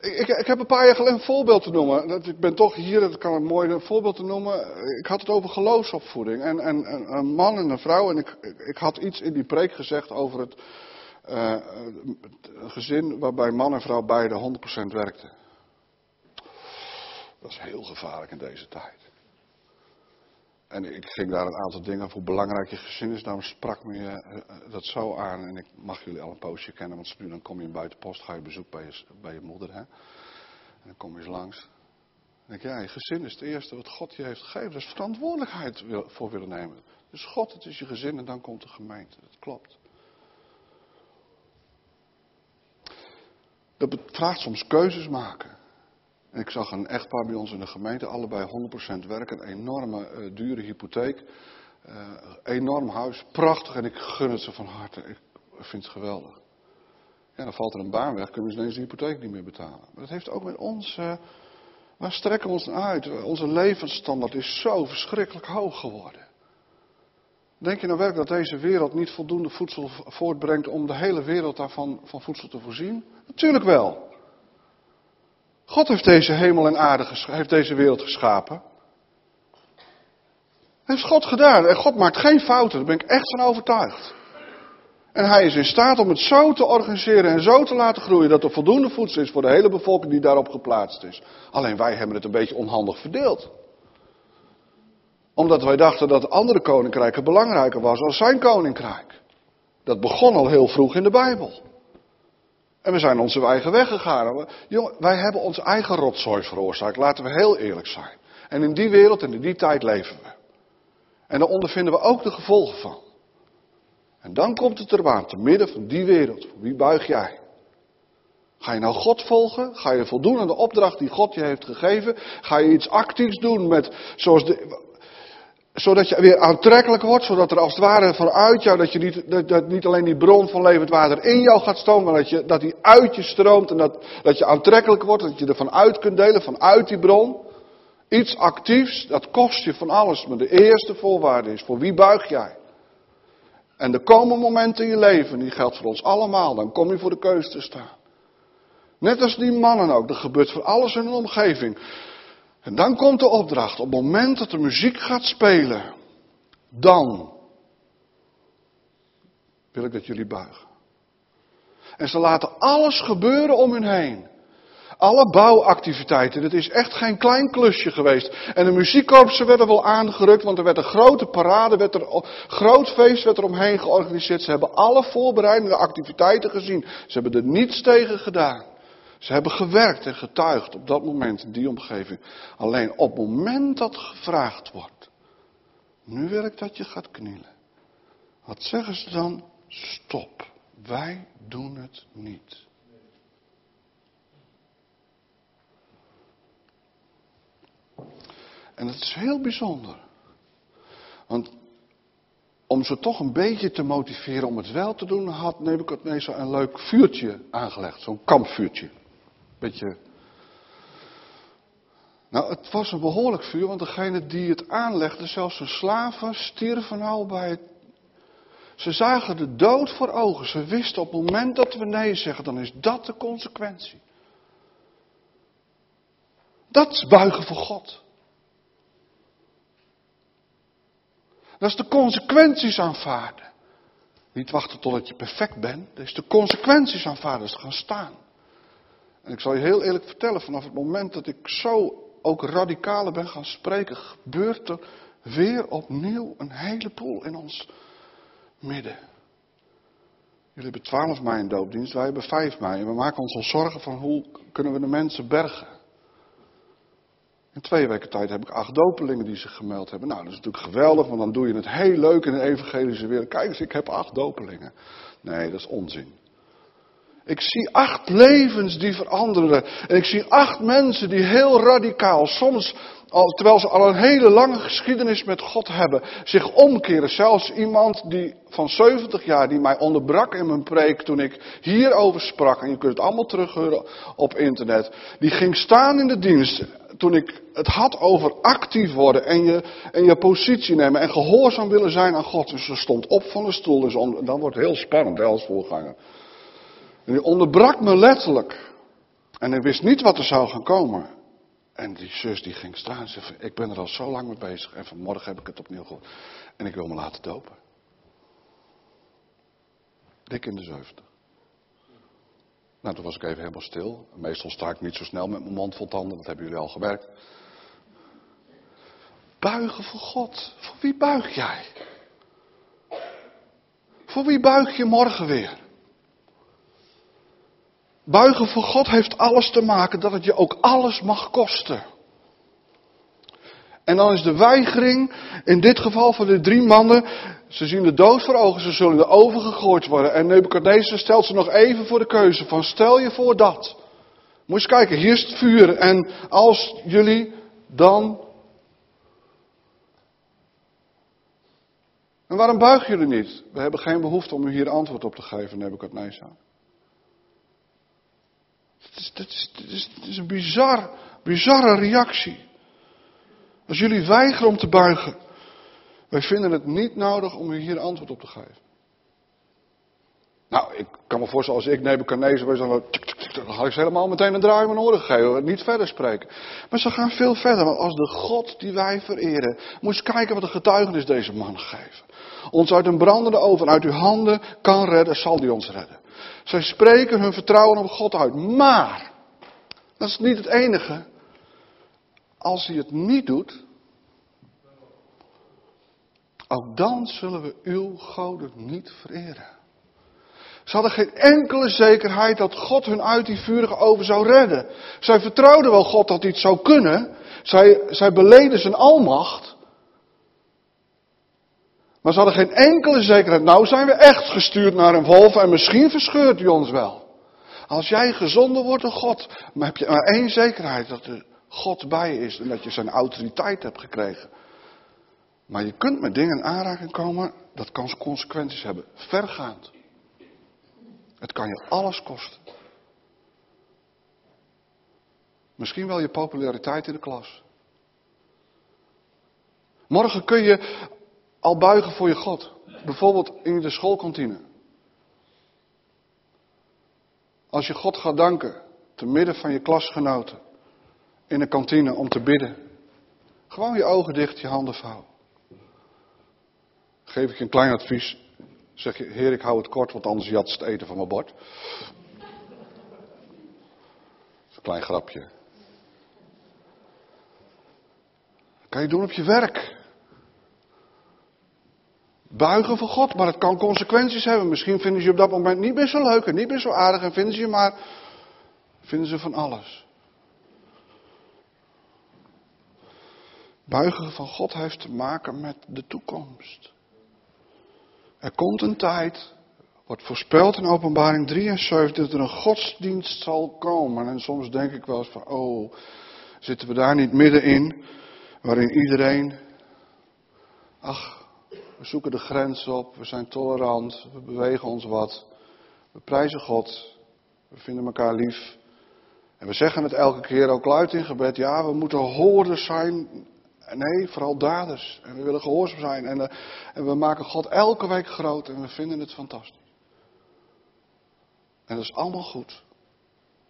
Ik, ik, heb een paar jaar geleden een voorbeeld te noemen. Ik ben toch hier, dat kan een mooi voorbeeld te noemen. Ik had het over geloofsopvoeding. En, en, een man en een vrouw. En ik, ik had iets in die preek gezegd over het, het gezin waarbij man en vrouw beide 100% werkten. Dat is heel gevaarlijk in deze tijd. En ik ging daar een aantal dingen hoe belangrijk je gezin is. Daarom sprak me uh, dat zo aan. En ik mag jullie al een poosje kennen, want nu dan kom je in buitenpost, ga je bezoek bij je, bij je moeder. Hè? En dan kom je eens langs. Denk je, ja, je gezin is het eerste wat God je heeft gegeven. Dat is verantwoordelijkheid voor willen nemen. Dus God, het is je gezin en dan komt de gemeente. Dat klopt. Dat vraagt soms keuzes maken. Ik zag een echtpaar bij ons in de gemeente, allebei 100% werken, een enorme uh, dure hypotheek, uh, enorm huis, prachtig en ik gun het ze van harte. Ik vind het geweldig. Ja, dan valt er een baan weg, kunnen we ineens de hypotheek niet meer betalen. Maar dat heeft ook met ons, uh, waar strekken we ons naar uit? Onze levensstandaard is zo verschrikkelijk hoog geworden. Denk je nou werkelijk dat deze wereld niet voldoende voedsel voortbrengt om de hele wereld daarvan van voedsel te voorzien? Natuurlijk wel. God heeft deze hemel en aarde, heeft deze wereld geschapen. Dat heeft God gedaan. En God maakt geen fouten, daar ben ik echt van overtuigd. En hij is in staat om het zo te organiseren en zo te laten groeien dat er voldoende voedsel is voor de hele bevolking die daarop geplaatst is. Alleen wij hebben het een beetje onhandig verdeeld. Omdat wij dachten dat andere koninkrijken belangrijker was als zijn koninkrijk. Dat begon al heel vroeg in de Bijbel. En we zijn onze eigen weg gegaan. Jongen, wij hebben onze eigen rotzooi veroorzaakt. Laten we heel eerlijk zijn. En in die wereld en in die tijd leven we. En daar ondervinden we ook de gevolgen van. En dan komt het aan, te midden van die wereld. Voor wie buig jij? Ga je nou God volgen? Ga je voldoen aan de opdracht die God je heeft gegeven? Ga je iets actiefs doen met, zoals de, zodat je weer aantrekkelijk wordt, zodat er als het ware vanuit jou, dat, je niet, dat, dat niet alleen die bron van levend water in jou gaat stromen, maar dat, je, dat die uit je stroomt en dat, dat je aantrekkelijk wordt, dat je er vanuit kunt delen, vanuit die bron. Iets actiefs, dat kost je van alles, maar de eerste voorwaarde is, voor wie buig jij? En er komen momenten in je leven, die geldt voor ons allemaal, dan kom je voor de keuze te staan. Net als die mannen ook, er gebeurt voor alles in een omgeving. En dan komt de opdracht, op het moment dat de muziek gaat spelen, dan wil ik dat jullie buigen. En ze laten alles gebeuren om hun heen. Alle bouwactiviteiten, het is echt geen klein klusje geweest. En de muziekkorpsen werden wel aangerukt, want er werd een grote parade, werd er, groot feest werd er omheen georganiseerd. Ze hebben alle voorbereidende activiteiten gezien. Ze hebben er niets tegen gedaan. Ze hebben gewerkt en getuigd op dat moment in die omgeving. Alleen op het moment dat gevraagd wordt, nu wil ik dat je gaat knielen. Wat zeggen ze dan? Stop. Wij doen het niet. En dat is heel bijzonder. Want om ze toch een beetje te motiveren om het wel te doen, had Nebuchadnezzar een leuk vuurtje aangelegd. Zo'n kampvuurtje. Beetje. Nou, het was een behoorlijk vuur, want degene die het aanlegde, zelfs hun slaven, stierven al bij het. Ze zagen de dood voor ogen. Ze wisten op het moment dat we nee zeggen, dan is dat de consequentie. Dat is buigen voor God. Dat is de consequenties aanvaarden. Niet wachten totdat je perfect bent. Dat is de consequenties aanvaarden. Dat is gaan staan. En ik zal je heel eerlijk vertellen, vanaf het moment dat ik zo ook radicaler ben gaan spreken, gebeurt er weer opnieuw een heleboel in ons midden. Jullie hebben 12 mei een doopdienst, wij hebben 5 mei. En we maken ons al zorgen van hoe kunnen we de mensen bergen. In twee weken tijd heb ik acht dopelingen die zich gemeld hebben. Nou, dat is natuurlijk geweldig, want dan doe je het heel leuk in de evangelische wereld. Kijk eens, ik heb acht dopelingen. Nee, dat is onzin. Ik zie acht levens die veranderen. En ik zie acht mensen die heel radicaal, soms terwijl ze al een hele lange geschiedenis met God hebben, zich omkeren. Zelfs iemand die van 70 jaar, die mij onderbrak in mijn preek toen ik hierover sprak. En je kunt het allemaal terughoren op internet. Die ging staan in de dienst toen ik het had over actief worden en je, en je positie nemen en gehoorzaam willen zijn aan God. Dus ze stond op van de stoel. Dus dan wordt heel spannend als voorganger. En die onderbrak me letterlijk. En ik wist niet wat er zou gaan komen. En die zus die ging staan en zei, ik ben er al zo lang mee bezig. En vanmorgen heb ik het opnieuw gehoord. En ik wil me laten dopen. Dik in de zeventig. Nou, toen was ik even helemaal stil. Meestal sta ik niet zo snel met mijn mond vol tanden, dat hebben jullie al gewerkt. Buigen voor God. Voor wie buig jij? Voor wie buig je morgen weer? Buigen voor God heeft alles te maken dat het je ook alles mag kosten. En dan is de weigering, in dit geval van de drie mannen, ze zien de dood voor ogen, ze zullen oven gegooid worden. En Nebuchadnezzar stelt ze nog even voor de keuze van stel je voor dat. Moet je kijken, hier is het vuur en als jullie dan... En waarom buigen jullie niet? We hebben geen behoefte om u hier antwoord op te geven, Nebuchadnezzar. Is, is, is, een bizar, bizarre reactie. Als jullie weigeren om te buigen, wij vinden het niet nodig om u hier antwoord op te geven. Nou, ik kan me voorstellen, als ik Nebuchadnezzar was, dan, dan had ik ze helemaal meteen een draai in mijn oren gegeven. Niet verder spreken. Maar ze gaan veel verder. Want als de God die wij vereren, moet je kijken wat de getuigenis deze man geven. Ons uit een brandende oven, uit uw handen kan redden, zal die ons redden. Zij spreken hun vertrouwen op God uit. Maar, dat is niet het enige. Als hij het niet doet, ook dan zullen we uw goden niet vereren. Ze hadden geen enkele zekerheid dat God hun uit die vurige oven zou redden. Zij vertrouwden wel God dat hij zou kunnen. Zij, zij beleden zijn almacht. Maar ze hadden geen enkele zekerheid. Nou zijn we echt gestuurd naar een wolf en misschien verscheurt hij ons wel. Als jij gezonden wordt door God, maar heb je maar één zekerheid dat er God bij is en dat je zijn autoriteit hebt gekregen. Maar je kunt met dingen in aanraking komen, dat kan consequenties hebben. Vergaand. Het kan je alles kosten. Misschien wel je populariteit in de klas. Morgen kun je al buigen voor je God. Bijvoorbeeld in de schoolkantine. Als je God gaat danken, te midden van je klasgenoten, in de kantine om te bidden. Gewoon je ogen dicht, je handen vouwen. Geef ik je een klein advies. Zeg je, heer ik hou het kort, want anders jat het eten van mijn bord. Een klein grapje. kan je doen op je werk. Buigen voor God, maar het kan consequenties hebben. Misschien vinden ze je op dat moment niet meer zo leuk en niet meer zo aardig en vinden ze je maar, vinden ze van alles. Buigen van God heeft te maken met de toekomst. Er komt een tijd, wordt voorspeld in openbaring 73, dat er een godsdienst zal komen. En soms denk ik wel eens van, oh, zitten we daar niet middenin, waarin iedereen, ach, we zoeken de grens op, we zijn tolerant, we bewegen ons wat, we prijzen God, we vinden elkaar lief. En we zeggen het elke keer ook luid in gebed, ja, we moeten hoorders zijn Nee, vooral daders. En we willen gehoorzaam zijn. En, uh, en, we maken God elke week groot en we vinden het fantastisch. En dat is allemaal goed.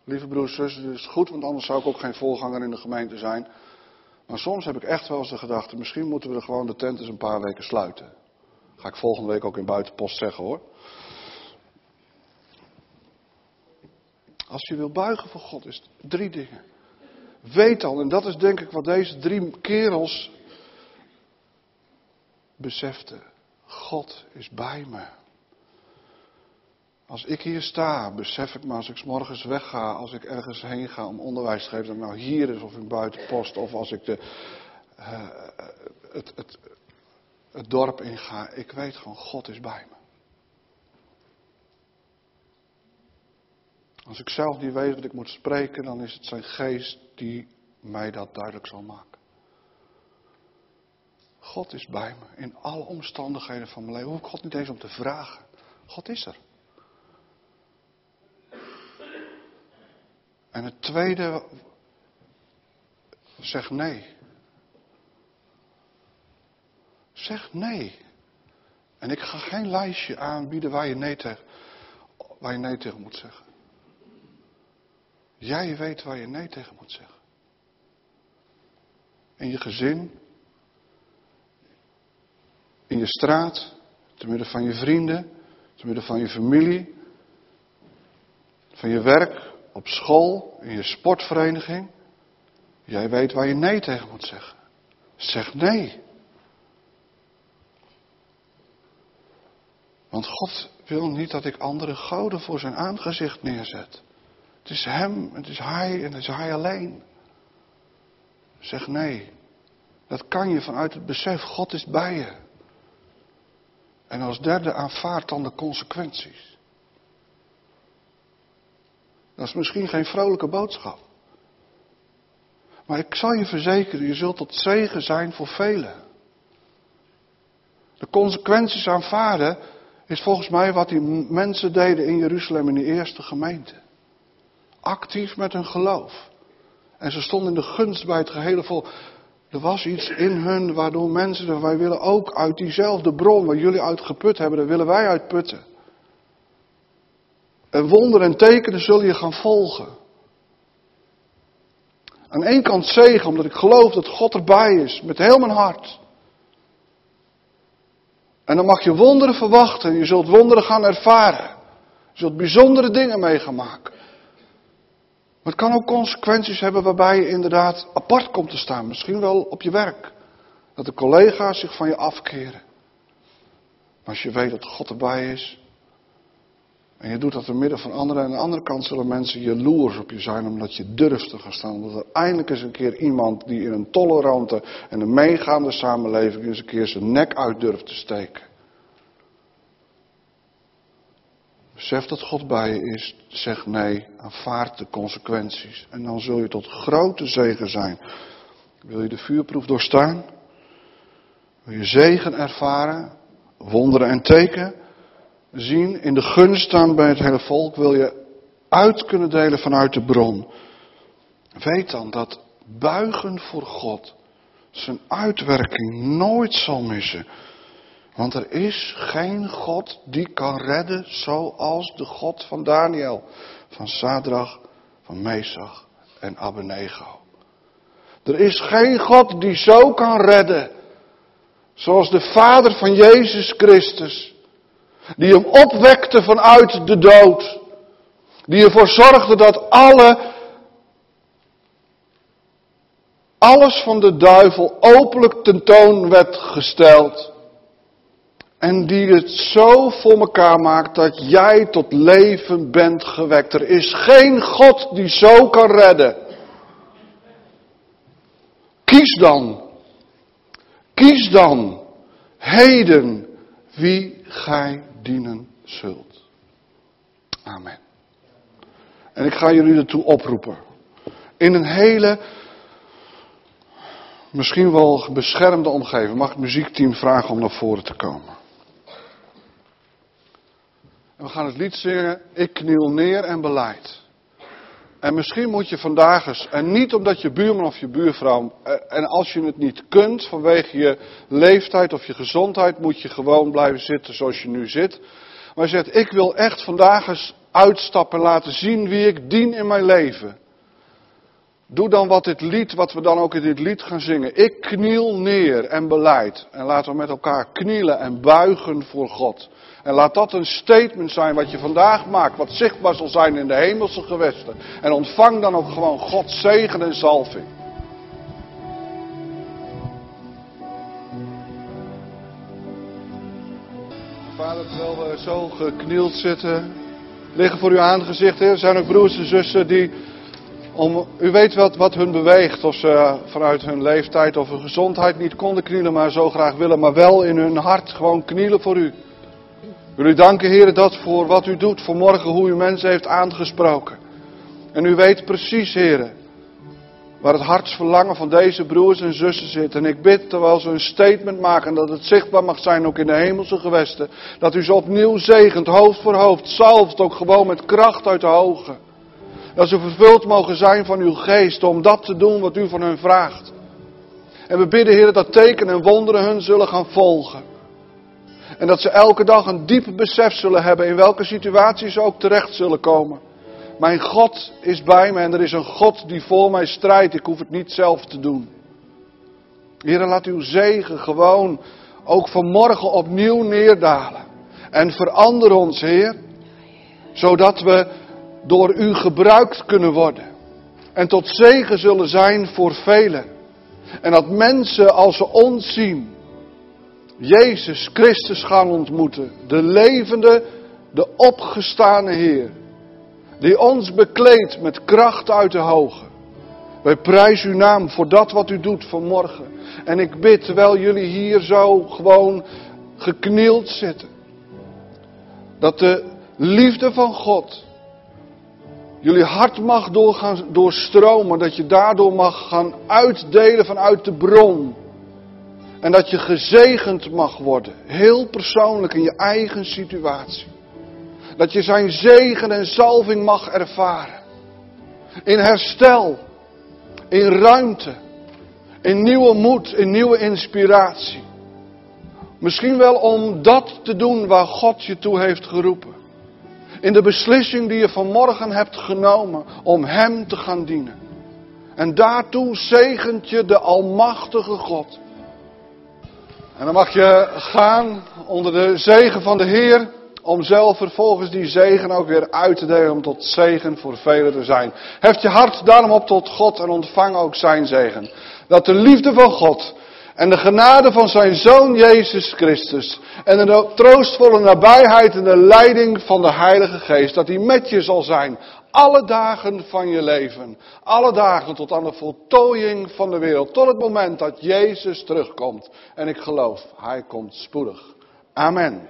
Lieve broers en zussen, het is goed, want anders zou ik ook geen voorganger in de gemeente zijn. Maar soms heb ik echt wel eens de gedachte, misschien moeten we gewoon de tent eens een paar weken sluiten. Ga ik volgende week ook in buitenpost zeggen hoor. Als je wil buigen voor God, is het drie dingen. Weet dan, en dat is denk ik wat deze drie kerels beseften. God is bij me. Als ik hier sta, besef ik me als ik morgens wegga, als ik ergens heen ga om onderwijs te geven, dat nou hier is of in buitenpost, of als ik de, uh, het, het, het dorp inga. Ik weet gewoon, God is bij me. Als ik zelf niet weet wat ik moet spreken, dan is het zijn geest die mij dat duidelijk zal maken. God is bij me in alle omstandigheden van mijn leven. Hoef ik God niet eens om te vragen. God is er. En het tweede, zeg nee. Zeg nee. En ik ga geen lijstje aanbieden waar je nee tegen, waar je nee tegen moet zeggen. Jij weet waar je nee tegen moet zeggen. In je gezin, in je straat, te midden van je vrienden, te midden van je familie, van je werk, op school, in je sportvereniging. Jij weet waar je nee tegen moet zeggen. Zeg nee. Want God wil niet dat ik andere goden voor zijn aangezicht neerzet. Het is Hem, het is Hij en het is Hij alleen. Zeg nee. Dat kan je vanuit het besef, God is bij je. En als derde aanvaard dan de consequenties. Dat is misschien geen vrolijke boodschap. Maar ik zal je verzekeren, je zult tot zegen zijn voor velen. De consequenties aanvaarden is volgens mij wat die mensen deden in Jeruzalem in de eerste gemeente. Actief met hun geloof. En ze stonden in de gunst bij het gehele volk. Er was iets in hun waardoor mensen, wij willen ook uit diezelfde bron waar jullie uit geput hebben, daar willen wij uit putten. En wonderen en tekenen zullen je gaan volgen. Aan één kant zegen, omdat ik geloof dat God erbij is, met heel mijn hart. En dan mag je wonderen verwachten, je zult wonderen gaan ervaren. Je zult bijzondere dingen mee gaan maken. Maar het kan ook consequenties hebben waarbij je inderdaad apart komt te staan. Misschien wel op je werk. Dat de collega's zich van je afkeren. Maar als je weet dat God erbij is. En je doet dat in midden van anderen. En aan de andere kant zullen mensen jaloers op je zijn omdat je durft te gaan staan. Omdat er eindelijk eens een keer iemand die in een tolerante en een meegaande samenleving eens een keer zijn nek uit durft te steken. Besef dat God bij je is. Zeg nee. Aanvaard de consequenties. En dan zul je tot grote zegen zijn. Wil je de vuurproef doorstaan? Wil je zegen ervaren? Wonderen en teken zien? In de gunst staan bij het hele volk? Wil je uit kunnen delen vanuit de bron? Weet dan dat buigen voor God zijn uitwerking nooit zal missen. Want er is geen God die kan redden zoals de God van Daniel, van Sadrach, van Mesach en Abednego. Er is geen God die zo kan redden zoals de Vader van Jezus Christus, die hem opwekte vanuit de dood, die ervoor zorgde dat alle alles van de duivel openlijk tentoon werd gesteld. En die het zo voor elkaar maakt dat jij tot leven bent gewekt. Er is geen God die zo kan redden. Kies dan. Kies dan. Heden wie gij dienen zult. Amen. En ik ga jullie ertoe oproepen. In een hele, misschien wel beschermde omgeving. Mag het muziekteam vragen om naar voren te komen. En we gaan het lied zingen, ik kniel neer en beleid. En misschien moet je vandaag eens, en niet omdat je buurman of je buurvrouw, eh, en als je het niet kunt vanwege je leeftijd of je gezondheid, moet je gewoon blijven zitten zoals je nu zit. Maar je zegt, ik wil echt vandaag eens uitstappen en laten zien wie ik dien in mijn leven. Doe dan wat dit lied, wat we dan ook in dit lied gaan zingen. Ik kniel neer en beleid. En laten we met elkaar knielen en buigen voor God. En laat dat een statement zijn wat je vandaag maakt, wat zichtbaar zal zijn in de hemelse gewesten. En ontvang dan ook gewoon Gods zegen en zalving. Vader, terwijl we zo geknield zitten, liggen voor uw aangezicht. Er zijn ook broers en zussen die, om, u weet wat, wat hun beweegt. Of ze vanuit hun leeftijd of hun gezondheid niet konden knielen, maar zo graag willen. Maar wel in hun hart gewoon knielen voor u. Wil u danken, Heer, dat voor wat u doet, voor morgen, hoe u mensen heeft aangesproken. En u weet precies, Heer, waar het hartsverlangen van deze broers en zussen zit. En ik bid, terwijl ze een statement maken, dat het zichtbaar mag zijn ook in de hemelse gewesten, dat u ze opnieuw zegent, hoofd voor hoofd, zalft ook gewoon met kracht uit de hoge. Dat ze vervuld mogen zijn van uw geest om dat te doen wat u van hen vraagt. En we bidden, Heer, dat tekenen en wonderen hun zullen gaan volgen. En dat ze elke dag een diep besef zullen hebben in welke situatie ze ook terecht zullen komen. Mijn God is bij me en er is een God die voor mij strijdt. Ik hoef het niet zelf te doen. Heer, laat uw zegen gewoon ook vanmorgen opnieuw neerdalen. En verander ons, Heer, zodat we door u gebruikt kunnen worden. En tot zegen zullen zijn voor velen. En dat mensen als ze ons zien, Jezus Christus gaan ontmoeten. De levende, de opgestane Heer. Die ons bekleedt met kracht uit de hoge. Wij prijzen uw naam voor dat wat u doet vanmorgen. En ik bid, terwijl jullie hier zo gewoon geknield zitten, dat de liefde van God jullie hart mag doorgaan, doorstromen, dat je daardoor mag gaan uitdelen vanuit de bron. En dat je gezegend mag worden, heel persoonlijk in je eigen situatie. Dat je zijn zegen en salving mag ervaren. In herstel, in ruimte, in nieuwe moed, in nieuwe inspiratie. Misschien wel om dat te doen waar God je toe heeft geroepen. In de beslissing die je vanmorgen hebt genomen om Hem te gaan dienen. En daartoe zegent je de Almachtige God. En dan mag je gaan onder de zegen van de Heer. Om zelf vervolgens die zegen ook weer uit te delen om tot zegen voor velen te zijn. Heft je hart daarom op tot God en ontvang ook zijn zegen. Dat de liefde van God en de genade van zijn Zoon Jezus Christus en de troostvolle nabijheid en de leiding van de Heilige Geest, dat die met je zal zijn alle dagen van je leven. Alle dagen tot aan de voltooiing van de wereld. Tot het moment dat Jezus terugkomt. En ik geloof, Hij komt spoedig. Amen.